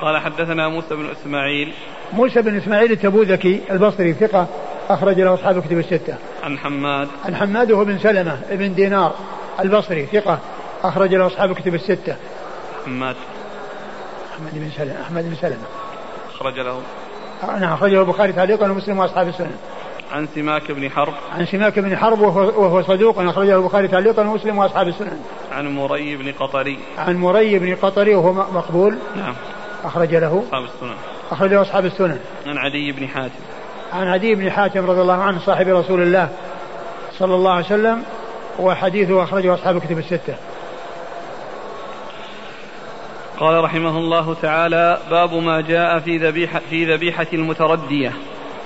قال حدثنا موسى بن إسماعيل. موسى بن إسماعيل التبوذكي البصري ثقة أخرج له أصحاب كتب الستة. عن حماد. عن حماد وهو بن سلمة بن دينار البصري ثقة. أخرج له أصحاب كتب الستة. حماد. أحمد بن سلمة أحمد بن سلمة. أخرج له. نعم أخرجه البخاري تعليقا ومسلم وأصحاب السنن. عن سماك بن حرب. عن سماك بن حرب وهو, وهو صدوق أخرجه البخاري تعليقا ومسلم وأصحاب السنن. عن مري بن قطري. عن مري بن قطري وهو مقبول. نعم. أخرج له. أصحاب السنن أخرج له أصحاب السنن عن عدي بن حاتم. عن عدي بن حاتم رضي الله عنه صاحب رسول الله صلى الله عليه وسلم وحديثه أخرجه أصحاب الكتب الستة. قال رحمه الله تعالى باب ما جاء في ذبيحة في ذبيحة المتردية.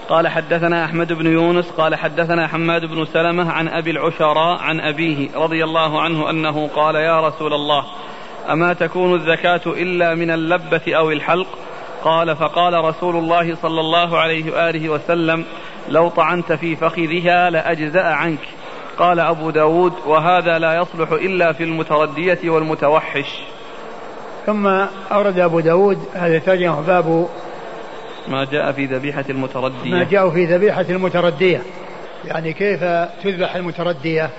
قال حدثنا أحمد بن يونس قال حدثنا حماد بن سلمة عن أبي العشراء عن أبيه رضي الله عنه أنه قال يا رسول الله أما تكون الزكاة إلا من اللبة أو الحلق؟ قال فقال رسول الله صلى الله عليه وآله وسلم لو طعنت في فخذها لأجزأ عنك. قال أبو داود وهذا لا يصلح إلا في المتردية والمتوحش. ثم أورد أبو داود هذا ترجمة باب ما جاء في ذبيحة المتردية. ما جاء في ذبيحة المتردية. يعني كيف تذبح المتردية؟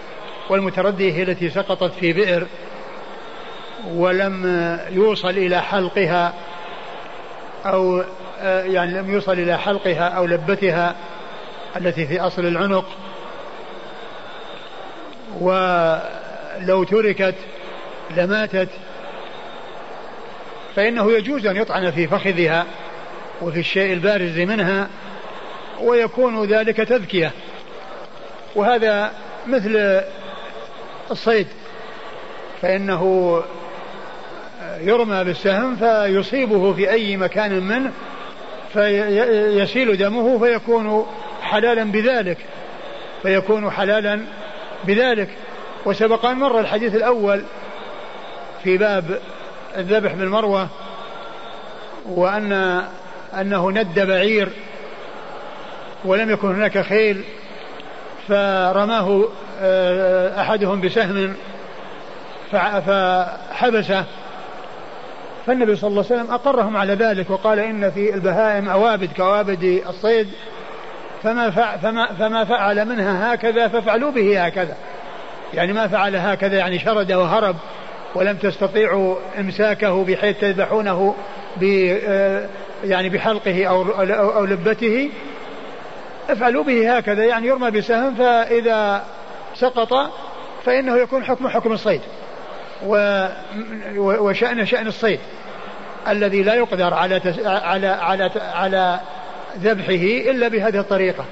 والمتردية هي التي سقطت في بئر ولم يوصل إلى حلقها أو يعني لم يوصل إلى حلقها أو لبتها التي في أصل العنق. ولو تركت لماتت. فإنه يجوز أن يطعن في فخذها وفي الشيء البارز منها ويكون ذلك تذكية. وهذا مثل الصيد. فإنه يرمى بالسهم فيصيبه في أي مكان منه فيسيل دمه فيكون حلالا بذلك فيكون حلالا بذلك. وسبق أن مر الحديث الأول في باب الذبح بالمروة وأن أنه ند بعير ولم يكن هناك خيل فرماه آه، أحدهم بسهم فحبسه فالنبي صلى الله عليه وسلم أقرهم على ذلك وقال إن في البهائم أوابد كوابد الصيد فما فما فما فعل منها هكذا فافعلوا به هكذا. يعني ما فعل هكذا يعني شرد وهرب ولم تستطيعوا إمساكه بحيث تذبحونه ب آه، يعني بحلقه أو أو لبته. افعلوا به هكذا يعني يرمى بسهم فإذا سقط فإنه يكون حكم حكم الصيد. وشأن شأن الصيد الذي لا يقدر على على على على ذبحه إلا بهذه الطريقة.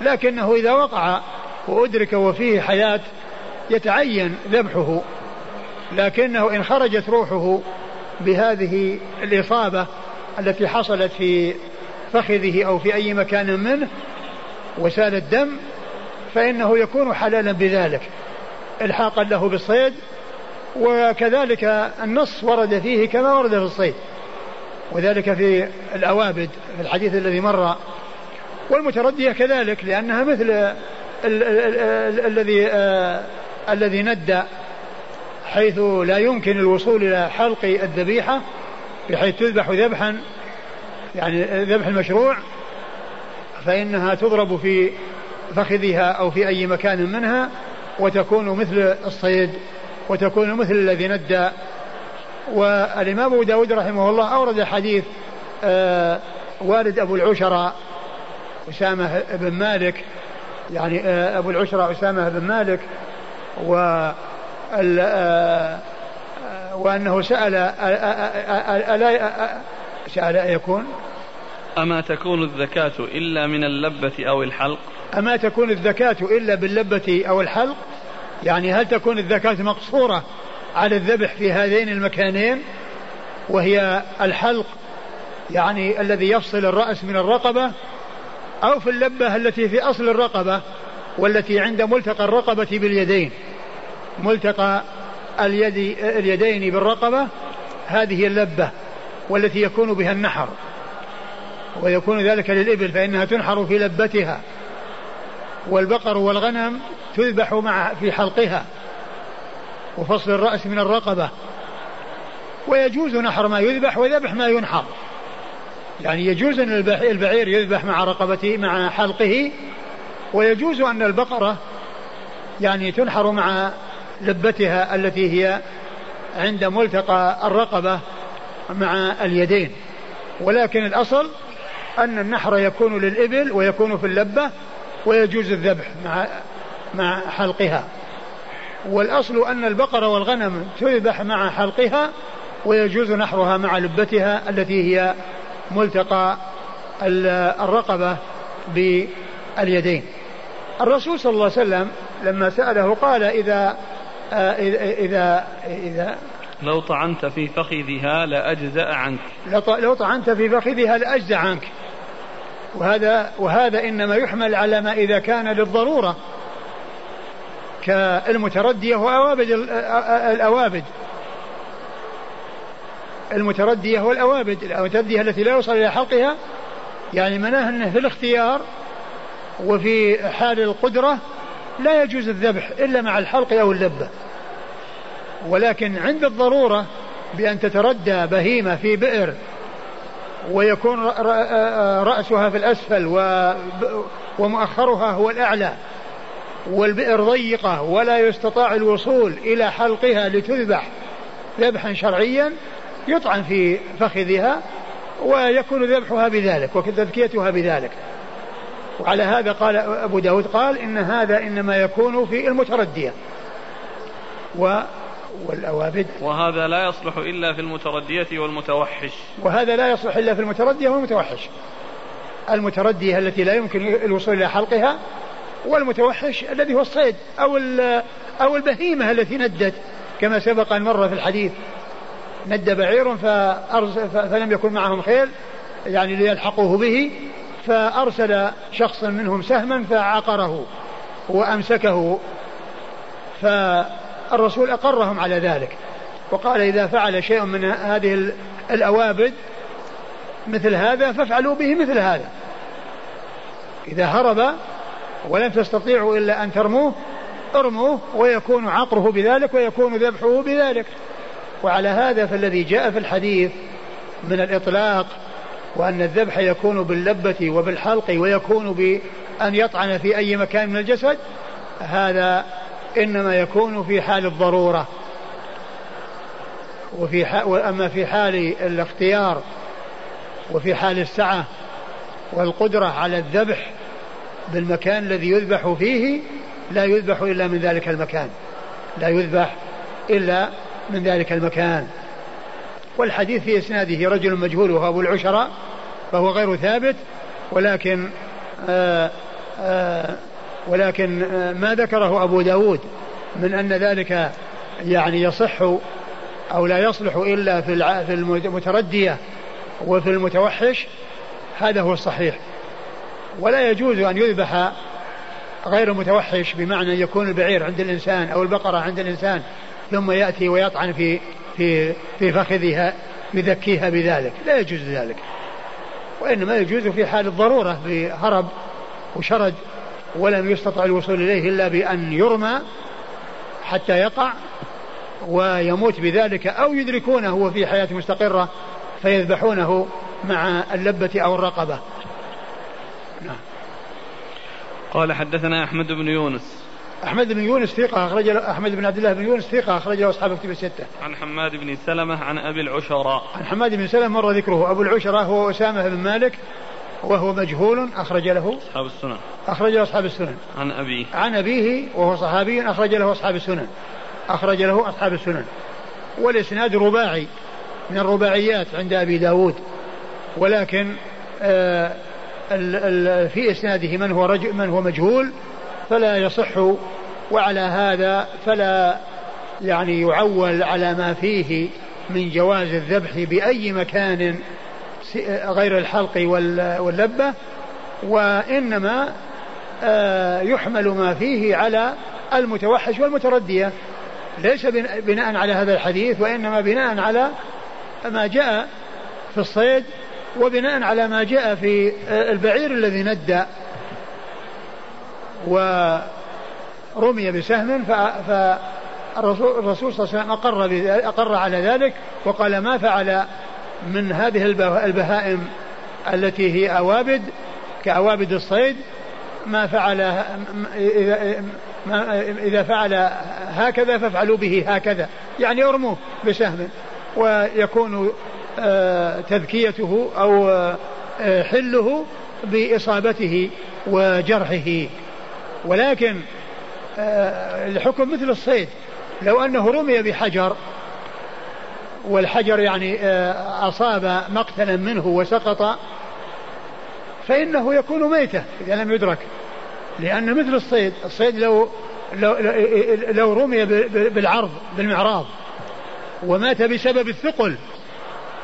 لكنه إذا وقع وأدرك وفيه حياة يتعين ذبحه لكنه إن خرجت روحه بهذه الإصابة التي حصلت في فخذه أو في أي مكان منه وسال الدم فإنه يكون حلالا بذلك. إلحاقا له بالصيد وكذلك النص ورد فيه كما ورد في الصيد. وذلك في الأوابد في الحديث الذي مر. والمتردية كذلك لأنها مثل الذي آه، الذي ند حيث لا يمكن الوصول إلى حلق الذبيحة بحيث تذبح ذبحا يعني ذبح المشروع فإنها تضرب في فخذها أو في أي مكان منها وتكون مثل الصيد. وتكون مثل الذي ندى. والإمام أبو داود رحمه الله أورد حديث آه والد أبو العشرة أسامة بن مالك يعني آه أبو العشرة أسامة بن مالك و آه وأنه سأل ألا سأل أيكون أما تكون الزكاة إلا من اللبة أو الحلق؟ أما تكون الزكاة إلا باللبة أو الحلق؟ يعني هل تكون الزكاة مقصورة على الذبح في هذين المكانين وهي الحلق يعني الذي يفصل الرأس من الرقبة أو في اللبة التي في أصل الرقبة والتي عند ملتقى الرقبة باليدين؟ ملتقى اليد اليدين بالرقبة هذه اللبة والتي يكون بها النحر. ويكون ذلك للإبل فإنها تنحر في لبتها. والبقر والغنم تذبح مع في حلقها وفصل الرأس من الرقبة. ويجوز نحر ما يذبح وذبح ما ينحر. يعني يجوز أن البعير يذبح مع رقبته مع حلقه. ويجوز أن البقرة يعني تنحر مع لبتها التي هي عند ملتقى الرقبة مع اليدين. ولكن الأصل أن النحر يكون للإبل ويكون في اللبة ويجوز الذبح مع مع حلقها. والأصل أن البقر والغنم تذبح مع حلقها ويجوز نحرها مع لبتها التي هي ملتقى الرقبة باليدين. الرسول صلى الله عليه وسلم لما سأله قال إذا إذا إذا, إذا لو طعنت في فخذها لأجزأ عنك. لو طعنت في فخذها لأجزأ عنك. وهذا وهذا إنما يحمل على ما إذا كان للضرورة. كالمتردية وأوابد الأوابد المتردية والأوابد المتردية التي لا يوصل إلى حلقها يعني مناه أنه في الاختيار وفي حال القدرة لا يجوز الذبح إلا مع الحلق أو اللبة. ولكن عند الضرورة بأن تتردى بهيمة في بئر ويكون رأسها في الأسفل ومؤخرها هو الأعلى والبئر ضيقة ولا يستطاع الوصول إلى حلقها لتذبح ذبحا شرعيا يطعن في فخذها ويكون ذبحها بذلك وتذكيتها بذلك. وعلى هذا قال أبو داود قال إن هذا إنما يكون في المتردية. و والأوابد. وهذا لا يصلح إلا في المتردية والمتوحش. وهذا لا يصلح إلا في المتردية والمتوحش. المتردية التي لا يمكن الوصول إلى حلقها والمتوحش الذي هو الصيد أو أو البهيمة التي ندت. كما سبق أن مر في الحديث ند بعير فلم يكن معهم خيل يعني ليلحقوه به فأرسل شخص منهم سهما فعقره وأمسكه. فالرسول أقرهم على ذلك. وقال إذا فعل شيء من هذه الأوابد مثل هذا فافعلوا به مثل هذا. إذا هرب ولم تستطيعوا إلا أن ترموه ارموه ويكون عقره بذلك ويكون ذبحه بذلك. وعلى هذا فالذي جاء في الحديث من الإطلاق وأن الذبح يكون باللبة وبالحلق ويكون بأن يطعن في أي مكان من الجسد هذا إنما يكون في حال الضرورة. وفي حال وأما في حال الاختيار وفي حال السعة والقدرة على الذبح بالمكان الذي يذبح فيه لا يذبح إلا من ذلك المكان. لا يذبح إلا من ذلك المكان. والحديث في إسناده رجل مجهول وهو أبو العشرة فهو غير ثابت ولكن آآ آآ ولكن ما ذكره أبو داود من أن ذلك يعني يصح أو لا يصلح إلا في المتردية وفي المتوحش هذا هو الصحيح. ولا يجوز أن يذبح غير متوحش بمعنى يكون البعير عند الإنسان أو البقرة عند الإنسان ثم يأتي ويطعن في في في فخذها يذكيها بذلك. لا يجوز ذلك. وإنما يجوز في حال الضرورة بهرب وشرد ولم يستطع الوصول إليه إلا بأن يرمى حتى يقع ويموت بذلك أو يدركونه وهو في حياة مستقرة فيذبحونه مع اللبة أو الرقبة نعم. قال حدثنا أحمد بن يونس أحمد بن يونس ثقة أخرج أحمد بن عبد الله بن يونس ثقة أخرج له أصحاب الكتب الستة. عن حماد بن سلمة عن أبي العشراء. عن حماد بن سلمة مر ذكره أبو العشراء هو أسامة بن مالك وهو مجهول أخرج له أصحاب السنن. أخرج له أصحاب السنن. عن أبيه. عن أبيه وهو صحابي أخرج له أصحاب السنن. أخرج له أصحاب السنن. والإسناد رباعي من الرباعيات عند أبي داود ولكن آه في إسناده من هو رجل من هو مجهول فلا يصح وعلى هذا فلا يعني يعول على ما فيه من جواز الذبح بأي مكان غير الحلق واللبة وإنما آه، يحمل ما فيه على المتوحش والمتردية. ليس بناء على هذا الحديث وإنما بناء على ما جاء في الصيد وبناء على ما جاء في البعير الذي ندى ورمي بسهم فالرسول الرسول صلى الله عليه وسلم أقر, أقر على ذلك وقال ما فعل من هذه البهائم التي هي أوابد كأوابد الصيد ما فعل إذا, فعل هكذا فافعلوا به هكذا يعني ارموه بسهم ويكون تذكيته أو آه، حله بإصابته وجرحه. ولكن آه، الحكم مثل الصيد. لو أنه رمي بحجر والحجر يعني أصاب مقتلا منه وسقط فإنه يكون ميتة إذا لم يدرك. لأن مثل الصيد الصيد لو لو, لو رمي بالعرض بالمعراض ومات بسبب الثقل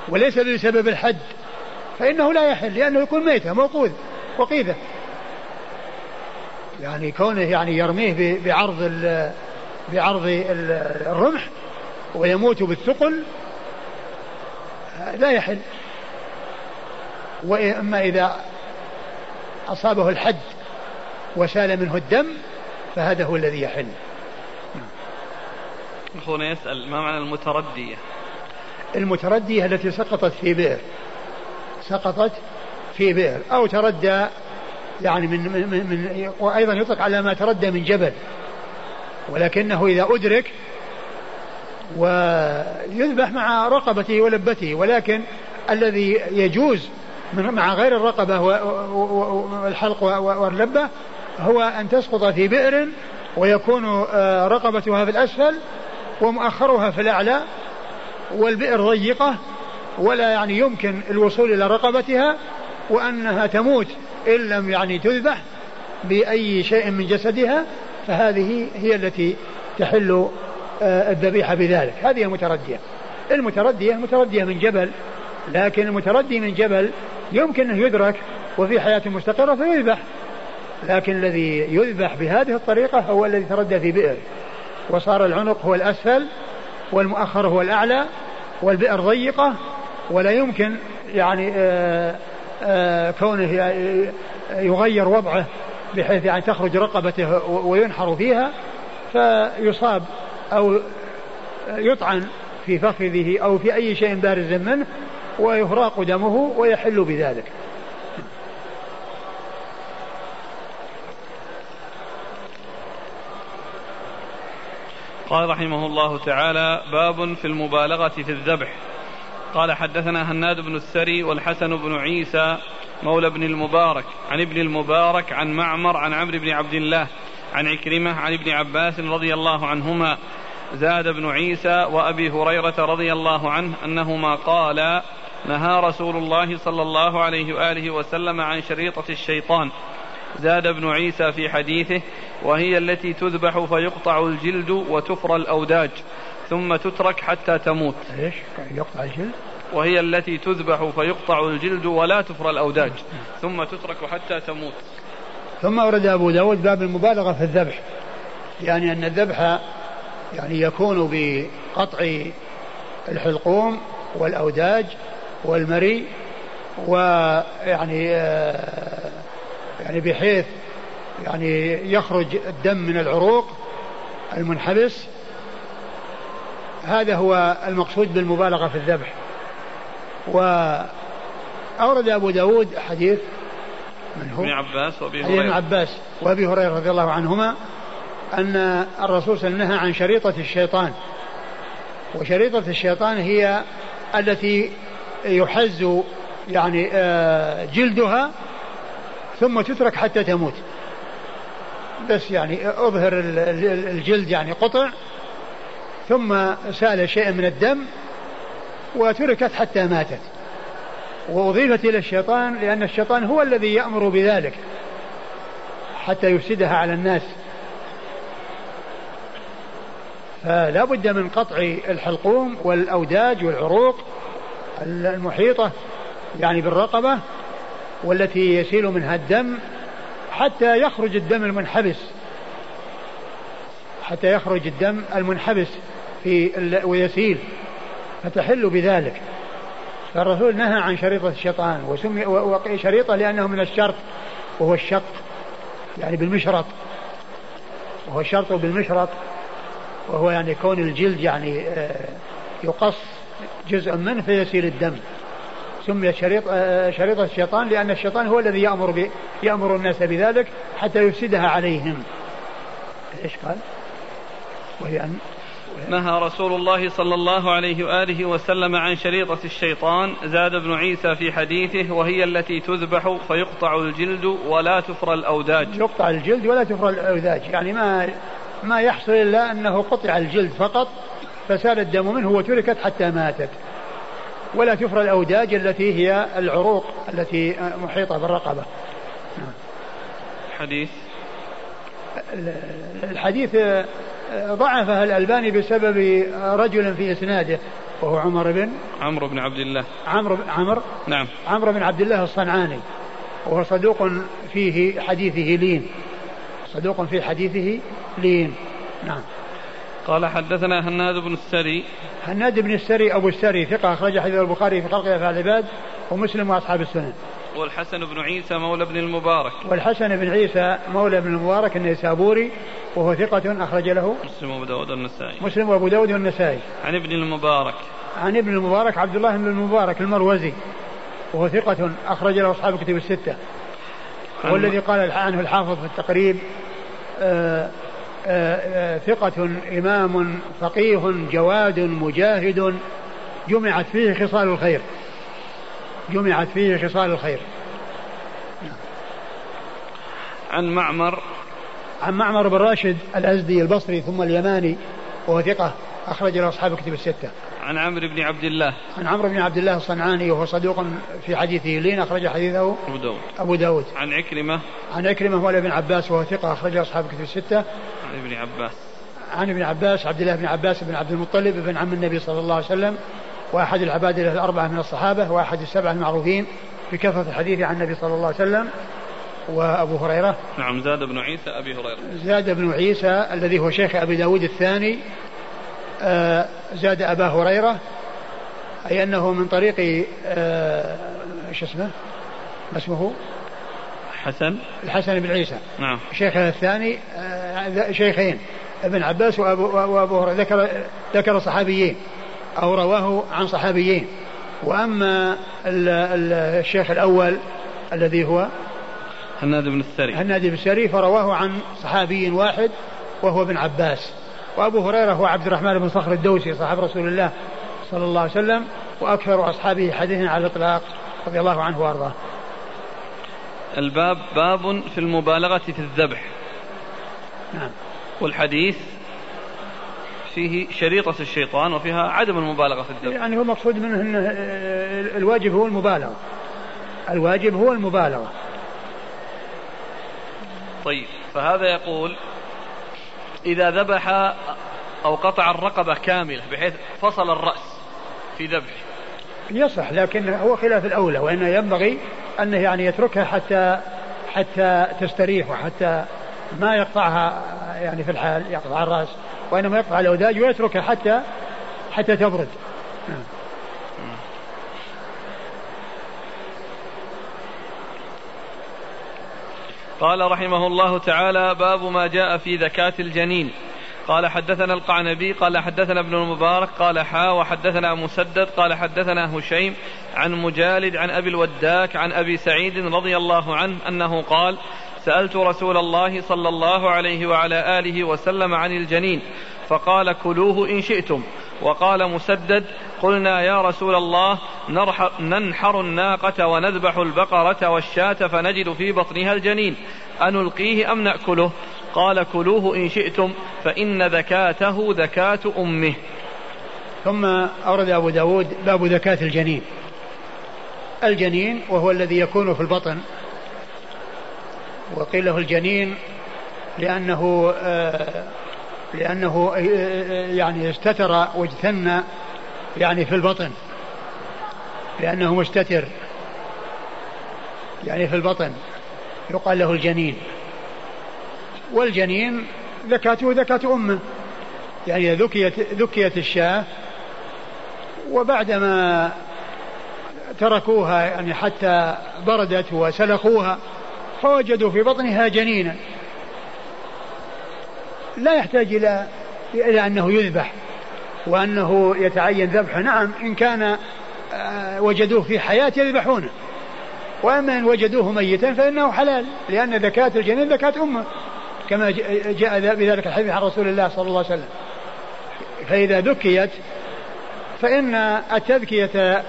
وليس بسبب الحد. فإنه لا يحل لأنه يكون ميتة موقوذ وقيذة. يعني كونه يعني يرميه بعرض بعرض الرمح ويموت بالثقل لا يحل. وأما إذا أصابه الحد وسال منه الدم فهذا هو الذي يحل. أخونا يسأل ما معنى المتردية؟ المتردية التي سقطت في بئر. سقطت في بئر. أو تردى يعني من, من, من وأيضا يطلق على ما تردى من جبل. ولكنه إذا أدرك ويذبح مع رقبته ولبته. ولكن الذي يجوز مع غير الرقبة والحلق واللبة هو أن تسقط في بئر ويكون آه، رقبتها في الأسفل ومؤخرها في الأعلى. والبئر ضيقة ولا يعني يمكن الوصول إلى رقبتها وأنها تموت إن لم يعني تذبح بأي شيء من جسدها فهذه هي التي تحل آه، الذبيحة بذلك. هذه المتردية المتردية متردية من جبل لكن المتردي من جبل يمكن أن يدرك وفي حياة مستقرة فيذبح لكن الذي يذبح بهذه الطريقة هو الذي تردى في بئر. وصار العنق هو الأسفل والمؤخر هو الأعلى والبئر ضيقة ولا يمكن يعني آآ آه، آآ آه، كونه يغير وضعه بحيث يعني تخرج رقبته وينحر فيها فيصاب أو يطعن في فخذه أو في أي شيء بارز منه ويهراق دمه ويحل بذلك. قال رحمه الله تعالى باب في المبالغة في الذبح. قال حدثنا هناد بن السري والحسن بن عيسى مولى بن المبارك عن ابن المبارك عن معمر عن عمرو بن عبد الله عن عكرمة عن ابن عباس رضي الله عنهما زاد بن عيسى وأبي هريرة رضي الله عنه أنهما قالا نهى رسول الله صلى الله عليه وآله وسلم عن شريطة الشيطان. زاد ابن عيسى في حديثه وهي التي تذبح فيقطع الجلد وتفرى الأوداج ثم تترك حتى تموت. إيش؟ يقطع الجلد؟ وهي التي تذبح فيقطع الجلد ولا تفرى الأوداج ثم تترك حتى تموت. ثم ورد أبو داود باب المبالغة في الذبح يعني أن الذبح يعني يكون بقطع الحلقوم والأوداج والمري ويعني آه، يعني بحيث يعني يخرج الدم من العروق المنحبس. هذا هو المقصود بالمبالغة في الذبح. وأورد أبو داود حديث من هو؟ ابن عباس وأبي هريرة ابن عباس وأبي هريرة رضي الله عنهما أن الرسول صلى الله عليه وسلم نهى عن شريطة الشيطان. وشريطة الشيطان هي التي يحز يعني آه، جلدها ثم تترك حتى تموت. بس يعني أظهر الجلد يعني قطع ثم سأل شيء من الدم وتركت حتى ماتت. وأضيفت إلى الشيطان لأن الشيطان هو الذي يأمر بذلك حتى يفسدها على الناس. فلا بد من قطع الحلقوم والأوداج والعروق المحيطة يعني بالرقبة والتي يسيل منها الدم حتى يخرج الدم المنحبس. حتى يخرج الدم المنحبس في ويسيل. فتحل بذلك. فالرسول نهى عن شريطة الشيطان وسمي شريطة لأنه من الشرط وهو الشق يعني بالمشرط. وهو الشرط بالمشرط وهو يعني كون الجلد يعني آه، يقص جزء منه فيسيل الدم. سمي شريط آه، شريطة الشيطان لأن الشيطان هو الذي يأمر يأمر الناس بذلك حتى يفسدها عليهم. إيش قال؟ وهي أن نهى رسول الله صلى الله عليه وآله وسلم عن شريطة الشيطان. زاد ابن عيسى في حديثه وهي التي تذبح فيقطع الجلد ولا تفرى الأوداج. يقطع الجلد ولا تفرى الأوداج. يعني ما ما يحصل إلا أنه قطع الجلد فقط فسال الدم منه وتركت حتى ماتت. ولا تفرى الأوداج التي هي العروق التي محيطة بالرقبة. حديث. الحديث ضعفها الألباني بسبب رجل في إسناده وهو عمر بن عمرو بن عبد الله. عمرو عمرو نعم. عمرو بن عبد الله الصنعاني وهو صدوق فيه حديثه لين. صدوق في حديثه لين. نعم. قال حدثنا هناد بن السري هناد بن السري أبو السري ثقة أخرج حديث البخاري في خلق أفعال العباد ومسلم وأصحاب السنن والحسن بن عيسى مولى بن المبارك. والحسن بن عيسى مولى بن المبارك النيسابوري وهو ثقة أخرج له مسلم وأبو داود والنسائي. مسلم وأبو داود والنسائي. عن ابن المبارك. عن ابن المبارك عبد الله بن المبارك المروزي وهو ثقة أخرج له أصحاب الكتب الستة. والذي قال عنه الحافظ في التقريب آه، ثقة إمام فقيه جواد مجاهد جمعت فيه خصال الخير. جمعت فيه خصال الخير. عن معمر. عن معمر بن راشد الأزدي البصري ثم اليماني وهو ثقة أخرج له أصحاب كتب الستة. عن عمرو بن عبد الله. عن عمرو بن عبد الله الصنعاني وهو صدوق في حديثه لين أخرج حديثه أبو داود. أبو داود. عن عكرمة. عن عكرمة مولى بن عباس وهو ثقة أخرج أصحاب كتب الستة. ابن عباس عن ابن عباس عبد الله بن عباس بن عبد المطلب بن عم النبي صلى الله عليه وسلم وأحد العباد الأربعة من الصحابة وأحد السبعة المعروفين بكثرة الحديث عن النبي صلى الله عليه وسلم وأبو هريرة نعم زاد بن عيسى أبي هريرة زاد بن عيسى الذي هو شيخ أبي داود الثاني آه، زاد أبا هريرة أي أنه من طريق آه، إيش اسمه؟ ما اسمه؟ حسن الحسن بن عيسى. نعم. شيخه الثاني آه، شيخين ابن عباس وابو, وأبو هريرة. ذكر ذكر صحابيين أو رواه عن صحابيين. وأما الشيخ الأول الذي هو هناد بن السري. هناد بن السري فرواه عن صحابي واحد وهو ابن عباس. وأبو هريرة هو عبد الرحمن بن صخر الدوسي صاحب رسول الله صلى الله عليه وسلم وأكثر أصحابه حديثا على الإطلاق رضي الله عنه وأرضاه. الباب باب في المبالغة في الذبح. نعم. والحديث فيه شريطة الشيطان وفيها عدم المبالغة في الذبح يعني هو مقصود منه أن الواجب هو المبالغة الواجب هو المبالغة طيب فهذا يقول إذا ذبح أو قطع الرقبة كاملة بحيث فصل الرأس في ذبح يصح لكن هو خلاف الأولى وإنه ينبغي أنه يعني يتركها حتى حتى تستريح وحتى ما يقطعها يعني في الحال يقطع الرأس وإنما يقطع الأوداج ويتركها حتى حتى تبرد. قال رحمه الله تعالى باب ما جاء في ذكاة الجنين. قال حدثنا القعنبي قال حدثنا ابن المبارك قال حا وحدثنا مسدد قال حدثنا هشيم عن مجالد عن أبي الوداك عن أبي سعيد رضي الله عنه أنه قال سألت رسول الله صلى الله عليه وعلى آله وسلم عن الجنين فقال كلوه إن شئتم. وقال مسدد قلنا يا رسول الله ننحر الناقة ونذبح البقرة والشاة فنجد في بطنها الجنين أنلقيه أم نأكله؟ قال كلوه إن شئتم فإن ذكاته ذكاة أمه. ثم أورد أبو داود باب ذكاة الجنين. الجنين وهو الذي يكون في البطن. وقيل له الجنين لأنه آه لأنه يعني استتر واجتن يعني في البطن. لأنه مستتر يعني في البطن. يقال له الجنين. والجنين ذكاته ذكاة أمه. يعني ذكيت ذكيت الشاة وبعدما تركوها يعني حتى بردت وسلخوها فوجدوا في بطنها جنينا. لا يحتاج إلى إلى أنه يذبح وأنه يتعين ذبحه. نعم إن كان آه، وجدوه في حياة يذبحونه. وأما إن وجدوه ميتا فإنه حلال لأن ذكاة الجنين ذكاة أمه. كما جاء بذلك الحديث عن رسول الله صلى الله عليه وسلم. فإذا ذكيت فإن التذكية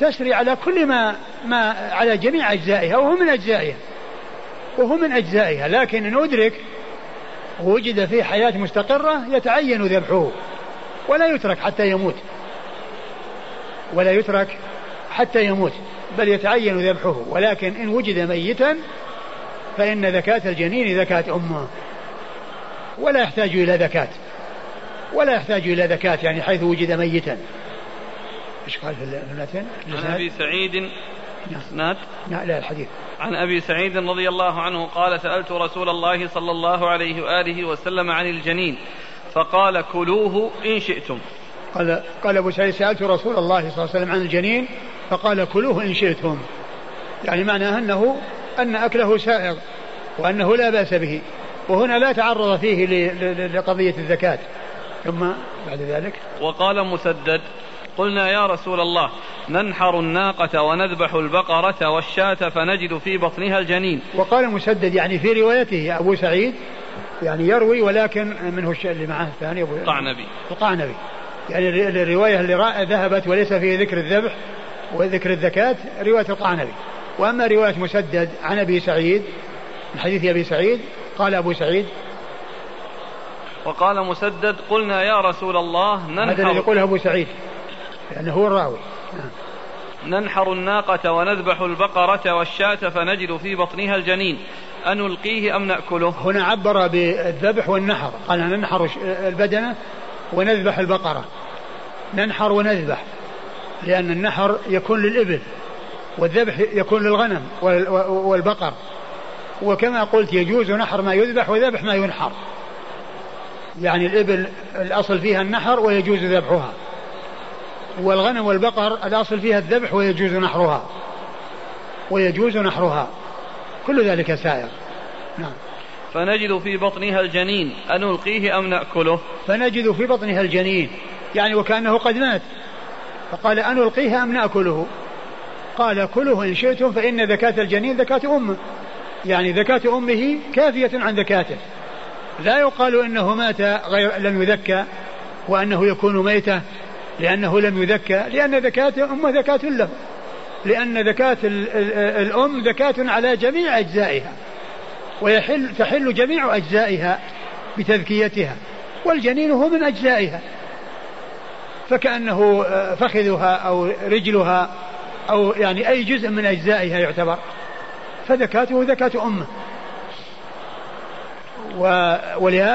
تسري على كل ما ما على جميع أجزائها وهو من أجزائها. وهو من أجزائها. لكن إن أدرك وجد في حياة مستقرة يتعين ذبحه. ولا يترك حتى يموت. ولا يترك حتى يموت بل يتعين ذبحه. ولكن إن وجد ميتا فإن ذكاة الجنين ذكاة أمه. ولا يحتاج إلى ذكاة ولا يحتاج إلى ذكاة يعني حيث وجد ميتا. إيش قال في المتن؟ عن أبي سعيد. نعم. لا لا الحديث. عن أبي سعيد رضي الله عنه قال سألت رسول الله صلى الله عليه وآله وسلم عن الجنين فقال كلوه إن شئتم. قال قال أبو سعيد سألت رسول الله صلى الله عليه وسلم عن الجنين فقال كلوه إن شئتم. يعني معناه أنه أن أكله سائغ وأنه لا بأس به. وهنا لا تعرض فيه لقضية الزكاة. ثم بعد ذلك؟ وقال مسدد قلنا يا رسول الله ننحر الناقة ونذبح البقرة والشاة فنجد في بطنها الجنين. وقال مسدد يعني في روايته أبو سعيد يعني يروي ولكن منه الشيء اللي معه الثاني أبو القعنبي القعنبي يعني الرواية اللي ذهبت وليس فيه ذكر الذبح وذكر الزكاة رواية القعنبي وأما رواية مسدد عن أبي سعيد من حديث أبي سعيد قال أبو سعيد وقال مسدد قلنا يا رسول الله ننحر هذا الذي يقوله أبو سعيد لأنه هو الراوي. ننحر الناقة ونذبح البقرة والشاة فنجد في بطنها الجنين. أنلقيه أم نأكله؟ هنا عبر بالذبح والنحر قال ننحر البدنة ونذبح البقرة. ننحر ونذبح لأن النحر يكون للإبل. والذبح يكون للغنم والبقر. وكما قلت يجوز نحر ما يذبح وذبح ما ينحر. يعني الإبل الأصل فيها النحر ويجوز ذبحها. والغنم والبقر الأصل فيها الذبح ويجوز نحرها. ويجوز نحرها. كل ذلك سائر. نعم. فنجد في بطنها الجنين. أنلقيه أم نأكله؟ فنجد في بطنها الجنين. يعني وكأنه قد مات. فقال أنلقيه أم نأكله؟ قال كله إن شئتم فإن ذكاة الجنين ذكاة أمه يعني ذكاة أمه كافية عن ذكاته لا يقال إنه مات غير لم يذكى وأنه يكون ميتة لأنه لم يذكى لأن ذكاة أمه ذكاة له. لأن ذكاة الأم ذكاة على جميع أجزائها. ويحل تحل جميع أجزائها بتذكيتها. والجنين هو من أجزائها. فكأنه فخذها أو رجلها أو يعني أي جزء من أجزائها يعتبر. فذكاته ذكاة أمة.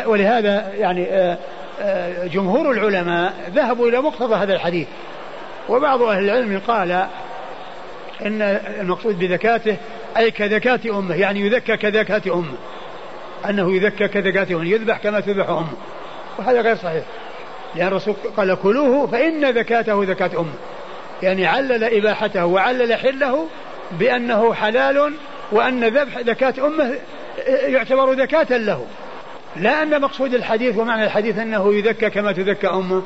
ولهذا يعني آه، آه، جمهور العلماء ذهبوا إلى مقتضى هذا الحديث. وبعض أهل العلم قال إن المقصود بذكاته أي كذكاة أمة يعني يذكى كذكاة أمة. أنه يذكى كذكاة أمة يذبح كما تذبح أمة. وهذا غير صحيح. لأن الرسول قال كلوه فإن ذكاته ذكاة أمة. يعني علل إباحته وعلل حله بأنه حلال وأن ذبح ذكاة أمه يعتبر ذكاة له. لا أن مقصود الحديث ومعنى الحديث أنه يذكى كما تذكى أمه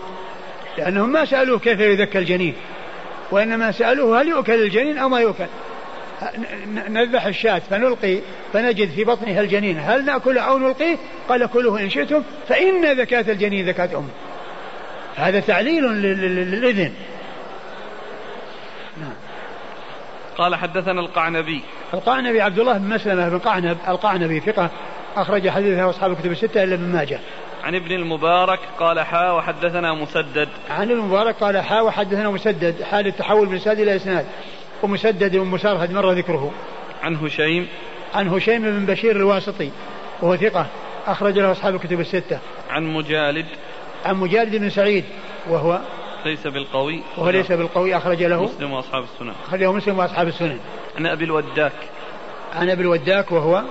لأنهم ما سألوه كيف يذكى الجنين وإنما سألوه هل يؤكل الجنين أو ما يؤكل. نذبح الشاة فنلقي فنجد في بطنها الجنين هل نأكله أو نلقيه؟ قال كله إن شئتم فإن ذكاة الجنين ذكاة أمه. هذا تعليل للإذن. نعم. قال حدثنا القعنبي. القعنبي عبد الله بن مسلمة بن قعنب القعنبي ثقة أخرج حديثه أصحاب الكتب الستة إلا ابن ماجه. عن ابن المبارك قال حا وحدثنا مسدد. عن المبارك قال حا وحدثنا مسدد حال التحول من إسناد إلى إسناد ومسدد ومسارهد مر ذكره. عن هشيم. عن هشيم بن بشير الواسطي وهو ثقة أخرج له أصحاب الكتب الستة. عن مجالد. عن مجالد بن سعيد وهو ليس بالقوي. وهو ليس بالقوي أخرج له مسلم وأصحاب السنن. أخرجه مسلم وأصحاب السنن. عن أبي الوداك. عن أبي الوداك وهو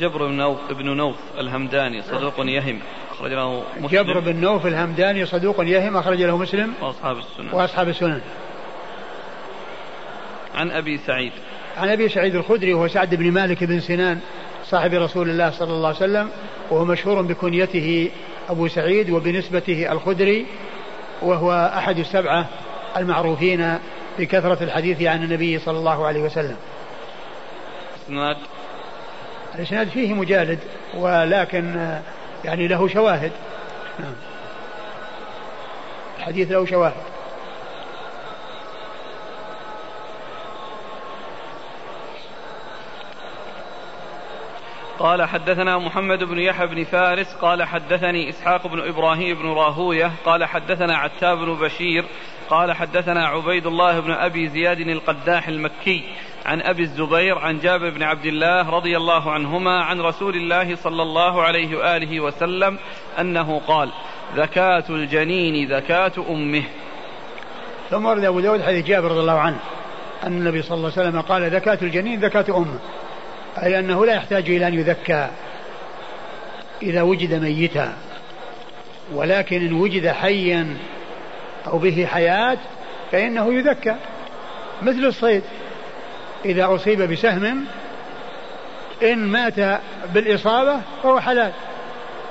جبر بن نوف ابن نوف الهمداني صدوق يهم. أخرج له مسلم. جبر بن نوف الهمداني صدوق يهم أخرج له مسلم وأصحاب السنن. وأصحاب السنن. عن أبي سعيد. عن أبي سعيد الخدري وهو سعد بن مالك بن سنان صاحب رسول الله صلى الله عليه وسلم وهو مشهور بكنيته أبو سعيد وبنسبته الخدري وهو أحد السبعة المعروفين بكثرة الحديث عن النبي صلى الله عليه وسلم. إسناد الإسناد فيه مجالد ولكن يعني له شواهد. نعم. الحديث له شواهد. قال حدثنا محمد بن يحيى بن فارس قال حدثني إسحاق بن إبراهيم بن راهوية قال حدثنا عتاب بن بشير قال حدثنا عبيد الله بن أبي زياد القداح المكي عن أبي الزبير عن جابر بن عبد الله رضي الله عنهما عن رسول الله صلى الله عليه وآله وسلم أنه قال زكاة الجنين زكاة أمه. ثم ورد أبو داود حديث جابر رضي الله عنه أن النبي صلى الله عليه وسلم قال زكاة الجنين زكاة أمه. أي أنه لا يحتاج إلى أن يذكى إذا وجد ميتا. ولكن إن وجد حيا أو به حياة فإنه يذكى مثل الصيد. إذا أصيب بسهم إن مات بالإصابة فهو حلال.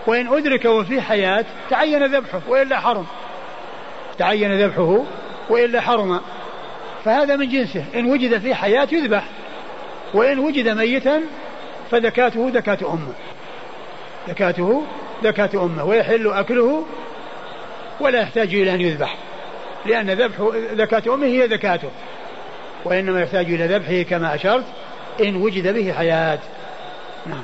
وإن أدرك وفي حياة تعين ذبحه وإلا حرم. تعين ذبحه وإلا حرم. فهذا من جنسه. إن وجد في حياة يذبح. وإن وجد ميتا فذكاته ذكاة أمه. ذكاته ذكاة أمه ويحل أكله ولا يحتاج إلى أن يذبح لأن ذبح ذكاة أمه هي ذكاته وإنما يحتاج إلى ذبحه كما أشرت إن وجد به حياة. نعم.